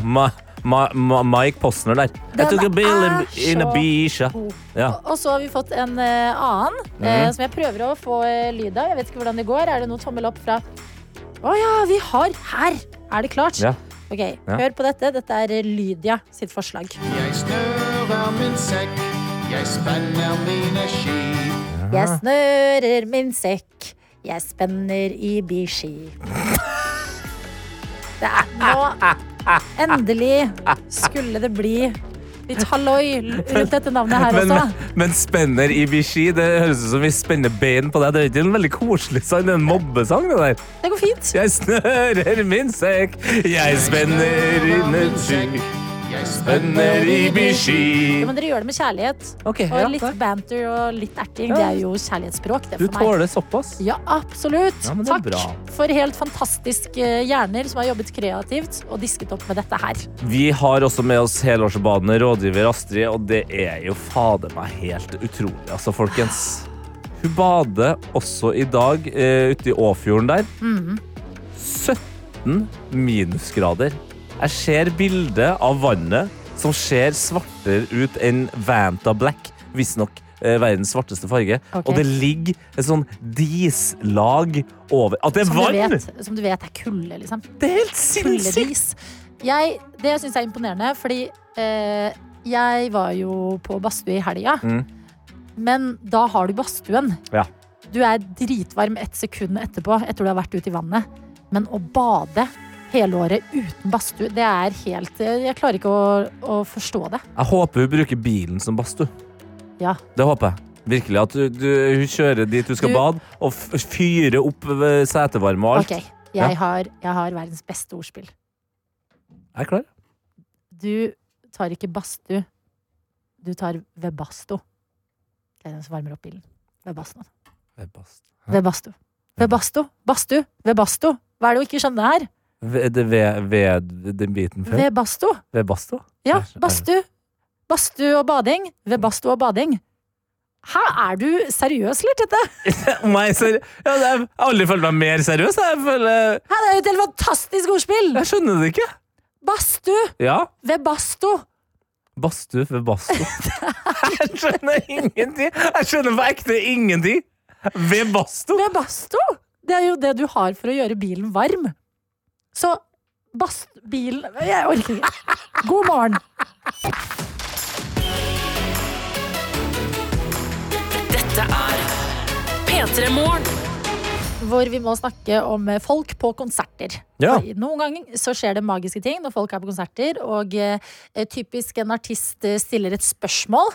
Speaker 2: Ma, ma, Mike Posner der.
Speaker 1: Den
Speaker 2: I took a bill in,
Speaker 1: er
Speaker 2: in a
Speaker 1: så
Speaker 2: bisha.
Speaker 1: god.
Speaker 2: Ja.
Speaker 1: Og så har vi fått en eh, annen eh,
Speaker 2: Mhm.
Speaker 1: som jeg prøver å få eh, lyd av. Jeg vet ikke hvordan det går. Er det noe tommel opp fra Å ja, vi har her! Er det klart?
Speaker 2: Ja.
Speaker 1: Ok,
Speaker 2: Ja.
Speaker 1: Hør på dette. Dette er eh, Lydia sitt forslag.
Speaker 15: Jeg snører min sekk, jeg spenner mine ski.
Speaker 1: Jeg snører min sekk, jeg spenner i biski. Det er nå Endelig skulle det bli Litt halloi rundt dette navnet her
Speaker 2: Men,
Speaker 1: også.
Speaker 2: men, men spenner i bichy det høres ut som vi spenner bein på deg. Det er ikke en veldig koselig sang, det er en mobbesang. det der.
Speaker 1: Det går fint.
Speaker 2: Jeg snører min sekk, jeg spenner inn en. Jeg spenner.
Speaker 1: Jo, men dere gjør det med kjærlighet.
Speaker 2: Ok,
Speaker 1: og
Speaker 2: ja,
Speaker 1: litt
Speaker 2: takk.
Speaker 1: banter og litt erting.
Speaker 2: Ja.
Speaker 1: Det er jo kjærlighetsspråk. Det
Speaker 2: Du
Speaker 1: for meg.
Speaker 2: tåler såpass?
Speaker 1: Ja, absolutt.
Speaker 2: Ja, men det er
Speaker 1: Takk
Speaker 2: bra.
Speaker 1: for helt fantastiske hjerner som har jobbet kreativt og disket opp med dette her.
Speaker 2: Vi har også med oss helårsbadende rådgiver Astrid, og det er jo fader meg helt utrolig. Altså, folkens. Hun bader også i dag eh, ute i Åfjorden der.
Speaker 1: Mhm.
Speaker 2: 17 minusgrader. Jeg ser bildet av vannet som ser svartere ut enn Vanta Black. Visstnok eh, verdens svarteste farge.
Speaker 1: Okay.
Speaker 2: Og det ligger et sånn dislag over At det er
Speaker 1: Som
Speaker 2: vann!
Speaker 1: vet, som du vet er kulde, liksom.
Speaker 2: Det er helt sinnssykt!
Speaker 1: Jeg, det jeg er imponerende, fordi eh, jeg var jo på badstue i helga.
Speaker 2: Mm.
Speaker 1: Men da har du badstuen.
Speaker 2: Ja.
Speaker 1: Du er dritvarm et sekund etterpå, etter du har vært ute i vannet. Men å bade hele året uten badstue, det er helt Jeg klarer ikke å, å forstå det.
Speaker 2: Jeg håper hun bruker bilen som badstue.
Speaker 1: Ja.
Speaker 2: Det håper jeg. Virkelig at du, du, hun kjører dit du skal
Speaker 1: Du-
Speaker 2: bade, og fyrer opp setevarme og alt.
Speaker 1: Ok, jeg,
Speaker 2: Ja.
Speaker 1: har, jeg har verdens beste ordspill.
Speaker 2: Jeg er klar.
Speaker 1: Du tar ikke badstue, du tar webasto. Det er den som varmer opp bilen. Webasto. Webasto. Webasto. Badstue. Webasto. Hva er det å ikke skjønne her?
Speaker 2: Ved, ved, ved den biten før?
Speaker 1: Webasto.
Speaker 2: Ved basto?
Speaker 1: Ja, badstue. Badstue og bading. Ved badstue og bading. Hæ, er du seriøs, eller, Tette?
Speaker 2: Nei, er seri- ja, jeg har aldri følt meg mer seriøs. Jeg føler
Speaker 1: Hæ, det er jo et helt fantastisk ordspill!
Speaker 2: Jeg skjønner det ikke.
Speaker 1: Badstue.
Speaker 2: Ja.
Speaker 1: Webasto.
Speaker 2: Badstue ved basto. Jeg skjønner ingenting! Jeg skjønner på ekte ingenting! Ved basto?
Speaker 1: Webasto? Det er jo det du har for å gjøre bilen varm. Så bast... Bilen Jeg orker ikke. God morgen.
Speaker 6: Dette er P3 Morgen.
Speaker 1: Hvor vi må snakke om folk på konserter.
Speaker 2: Ja.
Speaker 1: Noen ganger så skjer det magiske ting når folk er på konserter, og eh, typisk en artist eh, stiller et spørsmål.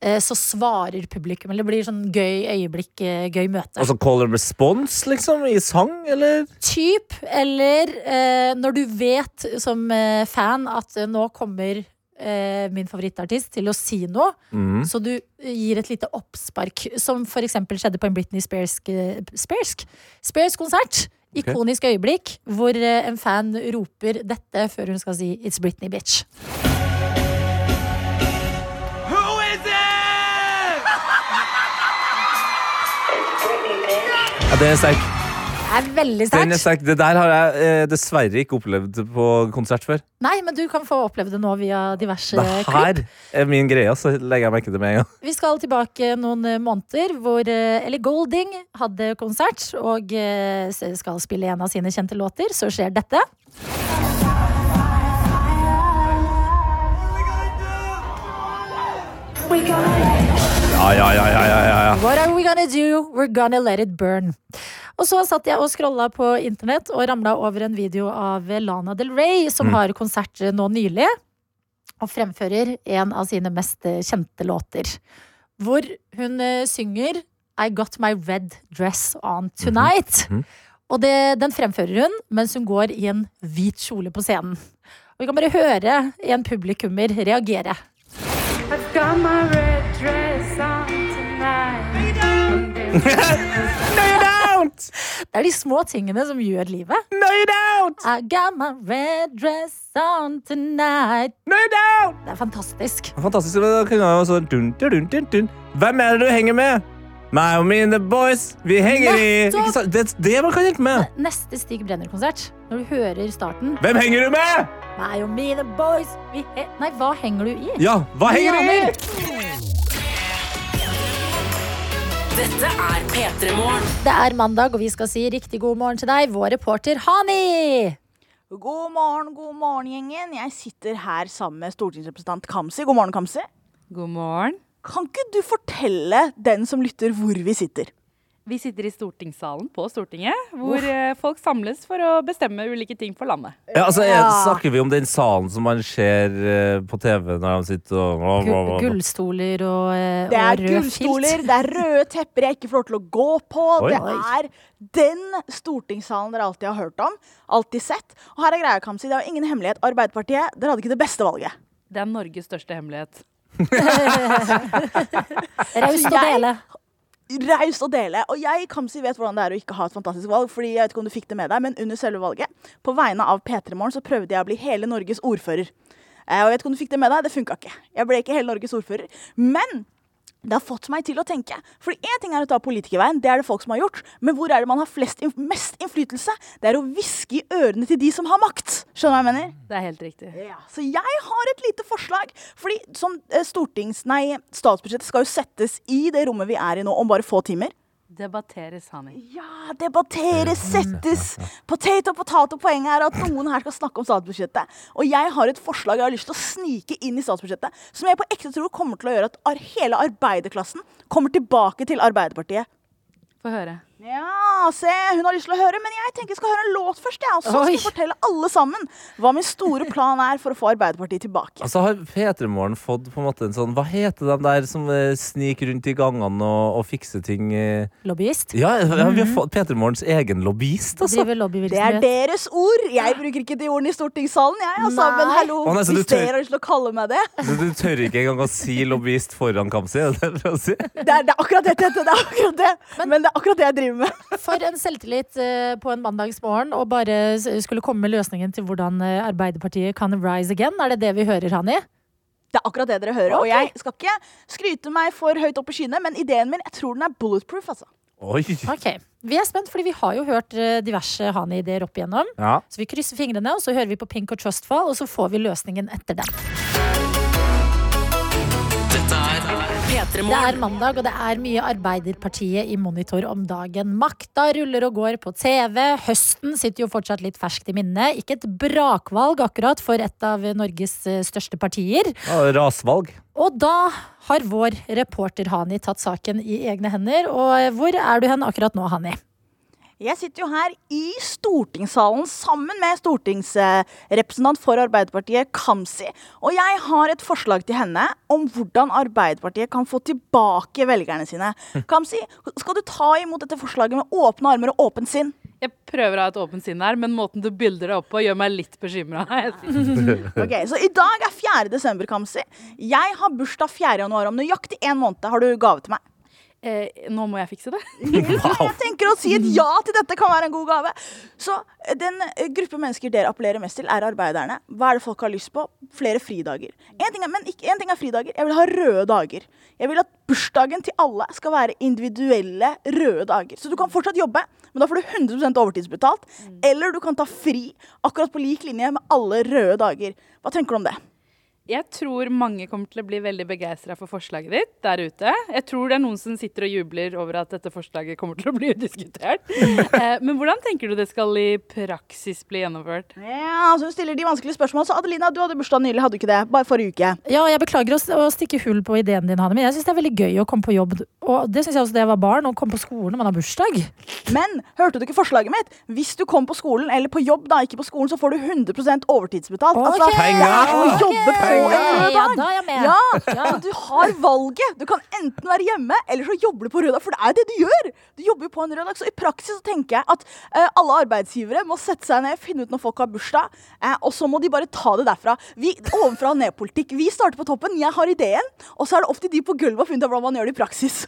Speaker 1: Eh, Så svarer publikum, eller det blir sånn gøy øyeblikk, eh, gøy møte.
Speaker 2: Altså call and response, liksom? I sang, eller?
Speaker 1: Typ, eller eh, når du vet som eh, fan at nå kommer eh, min favorittartist til å si noe,
Speaker 2: mm.
Speaker 1: så du gir et lite oppspark, som for eksempel skjedde på en Britney Spears, eh, Spears, Spears
Speaker 2: okay.
Speaker 1: Ikonisk øyeblikk hvor en fan roper dette før hun skal si 'It's Britney, bitch'.
Speaker 2: Det er sterk.
Speaker 1: Det er veldig
Speaker 2: Den er
Speaker 1: sterkt.
Speaker 2: sterk. Det der har jeg eh, dessverre ikke opplevd på konsert før.
Speaker 1: Nei, men du kan få oppleve det nå via diverse
Speaker 2: Det
Speaker 1: klipp.
Speaker 2: her er min greie, så legger jeg merke til det med en gang.
Speaker 1: Vi skal tilbake noen eh, måneder hvor eh, Ellie Golding hadde konsert og eh, skal spille en av sine kjente låter. Så skjer dette.
Speaker 2: Ja, ja, ja, ja, ja, ja.
Speaker 1: What are we gonna do? We're gonna let it burn. Og så satt jeg og scrolla på internett og ramla over en video av Lana Del Rey, som
Speaker 16: Mm.
Speaker 1: har konsert nå nylig. Og fremfører en av sine mest kjente låter. Hvor hun eh, synger I Got My Red Dress On Tonight.
Speaker 16: Mhm.
Speaker 1: Og det, den fremfører hun mens hun går i en hvit kjole på scenen. Og vi kan bare høre en publikummer reagere.
Speaker 16: I've got my red
Speaker 2: no, you don't!
Speaker 1: Det er de små tingene som gjør livet.
Speaker 2: No, you don't!
Speaker 1: I got my red dress on tonight.
Speaker 2: No, you don't!
Speaker 1: Det er fantastisk.
Speaker 2: Fantastisk. Da kunne jeg også dun, dun, dun, dun. Hvem er det du henger med? Meg og mine boys, vi henger i
Speaker 1: Nettopp!
Speaker 2: Sant? Det, det man kan hjelpe med.
Speaker 1: Neste Stig Brenner-konsert, når du hører starten
Speaker 2: Hvem henger du med?
Speaker 1: Meg og mine boys vi he Nei, hva henger du i?
Speaker 2: Ja, hva henger du i?
Speaker 6: Dette er P3 Morgen.
Speaker 1: Det er mandag, og vi skal si riktig god morgen til deg, vår reporter Hani.
Speaker 17: God morgen, god morgen, gjengen. Jeg sitter her sammen med stortingsrepresentant Kamzy. God morgen, Kamzy. God morgen. Kan ikke du fortelle den som lytter, hvor vi sitter?
Speaker 18: Vi sitter i stortingssalen på Stortinget, hvor eh, folk samles for å bestemme ulike ting for landet.
Speaker 2: Ja, altså,
Speaker 1: jeg,
Speaker 2: Snakker vi om den salen som man ser eh, på TV når de sitter og
Speaker 1: Gu- Gullstoler og, og
Speaker 17: Det er
Speaker 1: rød
Speaker 17: gullstoler,
Speaker 1: filt.
Speaker 17: det er røde tepper jeg ikke får lov til å gå på.
Speaker 2: Oi.
Speaker 17: Det er den stortingssalen dere alltid har hørt om, alltid sett. Og her er greia, Kamzy, det er jo ingen hemmelighet. Arbeiderpartiet, dere hadde ikke det beste valget.
Speaker 18: Det er Norges største hemmelighet.
Speaker 1: Raust å dele.
Speaker 17: Raust å dele. Og jeg Kamzy, vet hvordan det er å ikke ha et fantastisk valg. fordi jeg vet ikke om du fikk det med deg, men under selve valget, på vegne av P3 Morgen, så prøvde jeg å bli hele Norges ordfører. Eh, Og jeg vet ikke om du fikk det med deg, det funka ikke. Jeg ble ikke hele Norges ordfører. Men det har fått meg til å tenke. For én ting er å ta politikerveien, det er det folk som har gjort. Men hvor er det man har flest, mest innflytelse? Det er å hviske i ørene til de som har makt. Skjønner du hva jeg mener?
Speaker 18: Det er helt riktig.
Speaker 17: Så jeg har et lite forslag. Fordi som eh, stortings... Nei, statsbudsjettet skal jo settes i det rommet vi er i nå, om bare få timer.
Speaker 18: Debatteres, Hani.
Speaker 17: Ja, debatteres, settes. Potato, potato. Poenget er at noen her skal snakke om statsbudsjettet. Og jeg har et forslag jeg har lyst til å snike inn i statsbudsjettet, som jeg på ekte tror kommer til å gjøre at hele arbeiderklassen kommer tilbake til Arbeiderpartiet.
Speaker 18: Få høre.
Speaker 17: Ja, se, hun har lyst til å høre, men jeg tenker jeg skal høre en låt først, Ja, Og så skal jeg fortelle alle sammen hva min store plan er for å få Arbeiderpartiet tilbake.
Speaker 2: Altså Har P3 Morgen fått på en måte en sånn Hva heter de der som eh, sniker rundt i gangene og, og fikser ting? eh?
Speaker 1: Lobbyist.
Speaker 2: Ja, ja, vi har
Speaker 1: Mhm.
Speaker 2: fått P3 Morgens egen lobbyist, altså.
Speaker 1: Driver
Speaker 17: Det er
Speaker 1: lobbyvirksomhet.
Speaker 17: deres ord. Jeg bruker ikke de ordene i stortingssalen, jeg. Altså,
Speaker 1: Nei.
Speaker 17: men hallo,
Speaker 2: Å, nei, så du
Speaker 17: hvis
Speaker 2: tør-
Speaker 17: dere har lyst til å kalle meg det.
Speaker 2: Så du tør ikke engang å si lobbyist foran Kamzy? Er det det du prøver å si?
Speaker 17: Det er, det er akkurat det, Tete. Det er akkurat det. Men det er akkurat det jeg driver med.
Speaker 1: For en selvtillit eh, på en mandagsmorgen og bare skulle komme med løsningen til hvordan eh, Arbeiderpartiet kan rise again. Er det det vi hører, Hani?
Speaker 17: Det er akkurat det dere hører. Og jeg skal ikke skryte meg for høyt opp i skyene, men ideen min jeg tror den er bulletproof. altså.
Speaker 2: Oi.
Speaker 1: Ok, Vi er spent, fordi vi har jo hørt eh, diverse Hani-ideer opp igjennom.
Speaker 2: Ja.
Speaker 1: Så vi krysser fingrene, og så hører vi på Pink og Trustfall, og så får vi løsningen etter den. Det er mandag, og det er mye Arbeiderpartiet i monitor om dagen. Makta ruller og går på TV. Høsten sitter jo fortsatt litt ferskt i minnet. Ikke et brakvalg akkurat for et av Norges eh, største partier.
Speaker 2: Ja, rasvalg.
Speaker 1: Og da har vår reporter Hani tatt saken i egne hender. Og eh, hvor er du hen akkurat nå, Hani?
Speaker 17: Jeg sitter jo her i stortingssalen sammen med stortingsrepresentant for Arbeiderpartiet, Kamzy. Og jeg har et forslag til henne om hvordan Arbeiderpartiet kan få tilbake velgerne sine. Kamzy, skal du ta imot dette forslaget med åpne armer og åpent sinn?
Speaker 18: Jeg prøver å ha et åpent sinn her, men måten du bilder det opp på, gjør meg litt bekymra.
Speaker 17: Ok, Så i dag er 4. desember, Kamzy. Jeg har bursdag 4. januar om nøyaktig én måned. Har du gave til meg?
Speaker 18: Eh, nå må jeg fikse det.
Speaker 17: Jeg tenker å si et ja til dette kan være en god gave. Så eh, den eh, gruppe mennesker dere appellerer mest til, er arbeiderne. Hva er det folk har lyst på? Flere fridager. En ting er, men ikke, en ting er fridager. Jeg vil ha røde dager. Jeg vil at bursdagen til alle skal være individuelle røde dager. Så du kan fortsatt jobbe, men da får du 100% overtidsbetalt. Eller du kan ta fri akkurat på lik linje med alle røde dager. Hva tenker du om det?
Speaker 18: Jeg tror mange kommer til å bli veldig begeistra for forslaget ditt der ute. Jeg tror det er noen som sitter og jubler over at dette forslaget kommer til å bli diskutert. Eh, Men hvordan tenker du det skal i praksis bli gjennomført?
Speaker 17: Ja, altså Hun stiller de vanskelige spørsmålene. Så Adelina, du hadde bursdag nylig, hadde du ikke det? Bare forrige uke.
Speaker 1: Ja, jeg beklager å, å stikke hull på ideen din, Hanne, men jeg syns det er veldig gøy å komme på jobb. Og det syns jeg også da jeg var barn, å komme på skolen når man har bursdag.
Speaker 17: Men hørte du ikke forslaget mitt? Hvis du kom på skolen, eller på jobb, da, ikke på skolen, så får du 100 overtidsbetalt. Altså,
Speaker 1: Ok.
Speaker 17: det er å på en rød
Speaker 1: Ja,
Speaker 17: dag. Ja,
Speaker 1: Ja.
Speaker 17: så du har valget. Du kan enten være hjemme, eller så jobber du på rød dag. For det er det du gjør. Du jobber jo på en rød dag. Så i praksis så tenker jeg at eh, alle arbeidsgivere må sette seg ned, finne ut når folk har bursdag, eh, og så må de bare ta det derfra. Vi, ovenfra og ned-politikk. Vi starter på toppen. Jeg har ideen, og så er det opp til de på gulvet å finne ut hvordan man gjør det i praksis.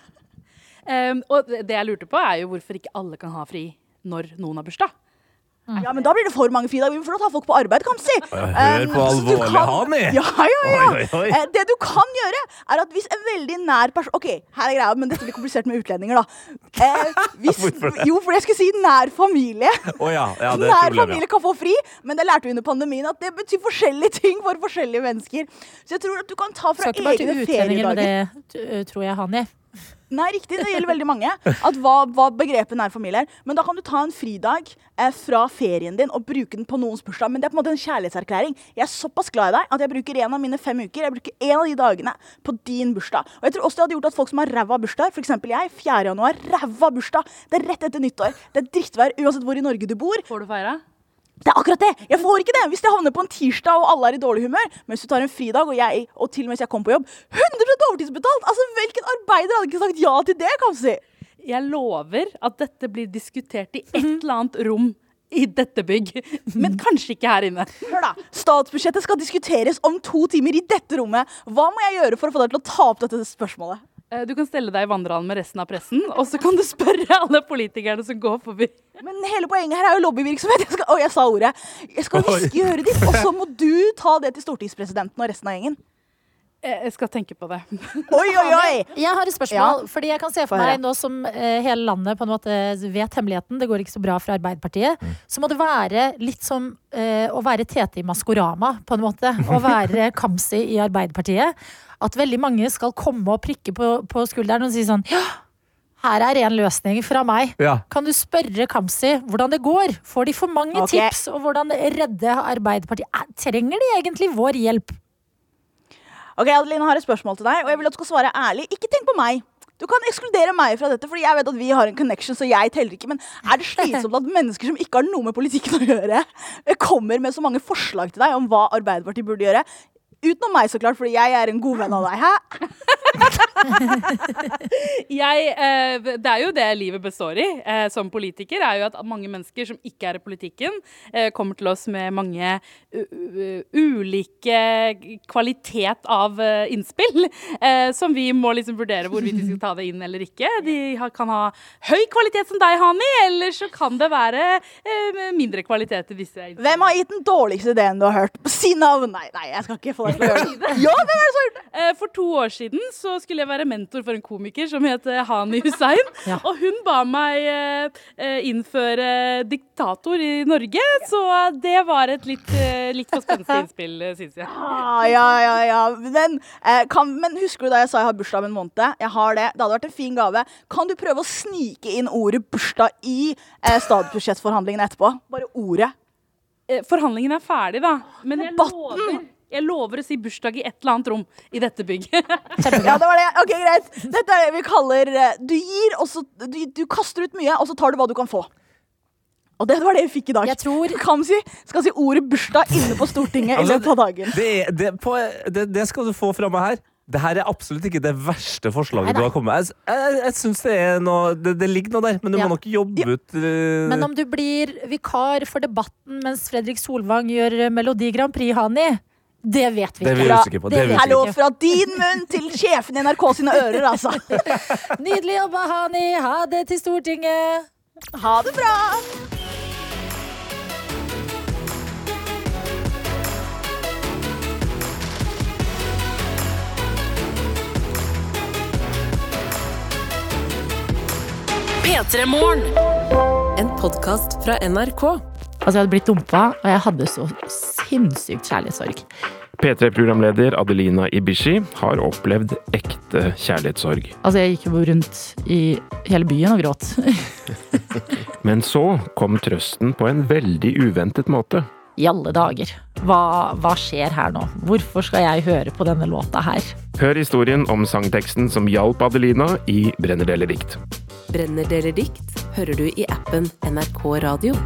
Speaker 18: Um, og det det jeg lurte på, er jo hvorfor ikke alle kan ha fri når noen har bursdag.
Speaker 17: Ja, men Da blir det for mange fridager. Vi må få ta folk på arbeid, kan vi si.
Speaker 2: Hør på alvorlig,
Speaker 17: kan-
Speaker 2: Hani.
Speaker 17: Ja, ja, ja.
Speaker 2: Oi, oi, oi.
Speaker 17: Eh, Det du kan gjøre, er at hvis en veldig nær person Ok, her er greia, men dette blir komplisert med utlendinger, da. Eh, hvis, jo, for jeg skulle si nær familie.
Speaker 2: Å ja, ja, det er
Speaker 17: Nær familie kan få fri, men det lærte vi under pandemien at det betyr forskjellige ting for forskjellige mennesker. Så jeg tror at du kan ta fra
Speaker 1: Skal ikke bare til
Speaker 17: egne
Speaker 1: utlendinger med det, tror jeg, Hanni.
Speaker 17: Nei, riktig. Det gjelder veldig mange. At hva, hva begrepet nær familie er. Men da kan du ta en fridag eh, fra ferien din og bruke den på noens bursdag. Men det er på en måte en kjærlighetserklæring. Jeg er såpass glad i deg at jeg bruker en av mine fem uker Jeg bruker en av de dagene på din bursdag. Og jeg tror også det hadde gjort at folk som har ræva bursdag, f.eks. jeg, 4. januar, ræva bursdag. Det er rett etter nyttår. Det er drittvær uansett hvor i Norge du bor.
Speaker 18: Får du feira?
Speaker 17: Det er akkurat det! Jeg får ikke det hvis jeg havner på en tirsdag og alle er i dårlig humør. Men hvis du tar en fridag, og jeg, og til og med hvis jeg kommer på jobb 100% overtidsbetalt! Altså, Hvilken arbeider hadde ikke sagt ja til det, kan si?
Speaker 18: Jeg lover at dette blir diskutert i et eller annet rom i dette bygg, men kanskje ikke her inne.
Speaker 17: Hør da, Statsbudsjettet skal diskuteres om to timer i dette rommet. Hva må jeg gjøre for å få deg til å ta opp dette spørsmålet?
Speaker 18: Eh, Du kan stelle deg i vandrehallen med resten av pressen, og så kan du spørre alle politikerne som går forbi.
Speaker 17: Men hele poenget her er jo lobbyvirksomhet. Jeg skal, å, jeg sa ordet. Jeg skal hviske i øret ditt, og så må du ta det til stortingspresidenten og resten av gjengen.
Speaker 18: Eh, Jeg skal tenke på det.
Speaker 17: Oi, oi, oi!
Speaker 1: Jeg har et spørsmål.
Speaker 17: Ja.
Speaker 1: Fordi jeg kan se for meg nå som eh, hele landet på en måte vet hemmeligheten, det går ikke så bra for Arbeiderpartiet, så må det være litt som eh, å være Tete i Maskorama, på en måte. Å være Kamzy i Arbeiderpartiet. At veldig mange skal komme og prikke på, på skulderen og si sånn Ja, her er en løsning fra meg.
Speaker 2: Ja.
Speaker 1: Kan du spørre Kamzy hvordan det går? Får de for mange
Speaker 17: okay.
Speaker 1: tips? Og hvordan redde Arbeiderpartiet? Trenger de egentlig vår hjelp?
Speaker 17: Ok, Adeline har et spørsmål til deg, og jeg vil at du skal svare ærlig. Ikke tenk på meg. Du kan ekskludere meg fra dette, fordi jeg vet at vi har en connection, så jeg teller ikke. Men er det slitsomt at mennesker som ikke har noe med politikken å gjøre, kommer med så mange forslag til deg om hva Arbeiderpartiet burde gjøre? Utenom meg, så klart, fordi jeg er en god venn av deg. Hæ?
Speaker 18: Jeg, eh, det er jo det livet består i eh, som politiker, er jo at mange mennesker som ikke er i politikken, eh, kommer til oss med mange ulike kvalitet av innspill, eh, som vi må liksom vurdere hvorvidt vi skal ta det inn eller ikke. De kan ha høy kvalitet som deg, Hani, eller så kan det være eh, mindre kvalitet i disse innspillene.
Speaker 17: Hvem har gitt den dårligste ideen du har hørt? Si navn! Nei, nei, jeg skal ikke få det. Ja, hvem er det som har gjort det?
Speaker 18: Eh, For to år siden så skulle jeg være mentor for en komiker som het Hani Hussein. Og hun ba meg eh, innføre diktator i Norge, så det var et litt, eh, litt for spenstig innspill, syns jeg.
Speaker 17: Ah, ja, ja, ja. Men, kan, men husker du da jeg sa jeg har bursdag om en måned? Jeg har det. Det hadde vært en fin gave. Kan du prøve å snike inn ordet bursdag i eh, statsbudsjettforhandlingene etterpå? Bare ordet.
Speaker 18: Forhandlingene Forhandlingen er ferdig, da. Men jeg lover, jeg lover å si bursdag i et eller annet rom i dette bygget.
Speaker 17: Ja, det var det. Ok, greit. Dette er det vi kaller eh, Du gir, og så du, du kaster ut mye, og så tar du hva du kan få. Og det var det vi fikk i dag. Jeg tror Kamzy skal si ordet bursdag inne på Stortinget i
Speaker 2: Altså,
Speaker 17: løpet av dagen.
Speaker 2: Det, det, på, det, det skal du få fra meg her. Det her er absolutt ikke det verste forslaget
Speaker 1: Nei, nei.
Speaker 2: du har kommet med. Jeg, jeg, jeg synes det er noe det, det ligger noe der, men du
Speaker 1: Ja.
Speaker 2: må nok jobbe ut uh...
Speaker 1: Men om du blir vikar for debatten mens Fredrik Solvang gjør Melodi Grand Prix, Hani, det vet vi
Speaker 2: Det vi
Speaker 1: ikke.
Speaker 2: på, det er vi
Speaker 17: Hallo, fra din munn til sjefen i NRK sine ører, altså.
Speaker 1: Nydelig jobba, Hani. Ha det til Stortinget.
Speaker 17: Ha det bra.
Speaker 6: En podkast fra NRK.
Speaker 1: Altså, jeg hadde blitt dumpa, og jeg hadde så sinnssykt kjærlighetssorg.
Speaker 19: P3-programleder Adelina Ibishi har opplevd ekte kjærlighetssorg.
Speaker 1: Altså, jeg gikk jo rundt i hele byen og gråt.
Speaker 19: Men så kom trøsten på en veldig uventet måte.
Speaker 1: I alle dager. Hva, hva skjer her nå? Hvorfor skal jeg høre på denne låta her?
Speaker 19: Hør historien om sangteksten som hjalp Adelina i Brenner deler dikt.
Speaker 6: Brenner deler dikt hører du i appen NRK Radio.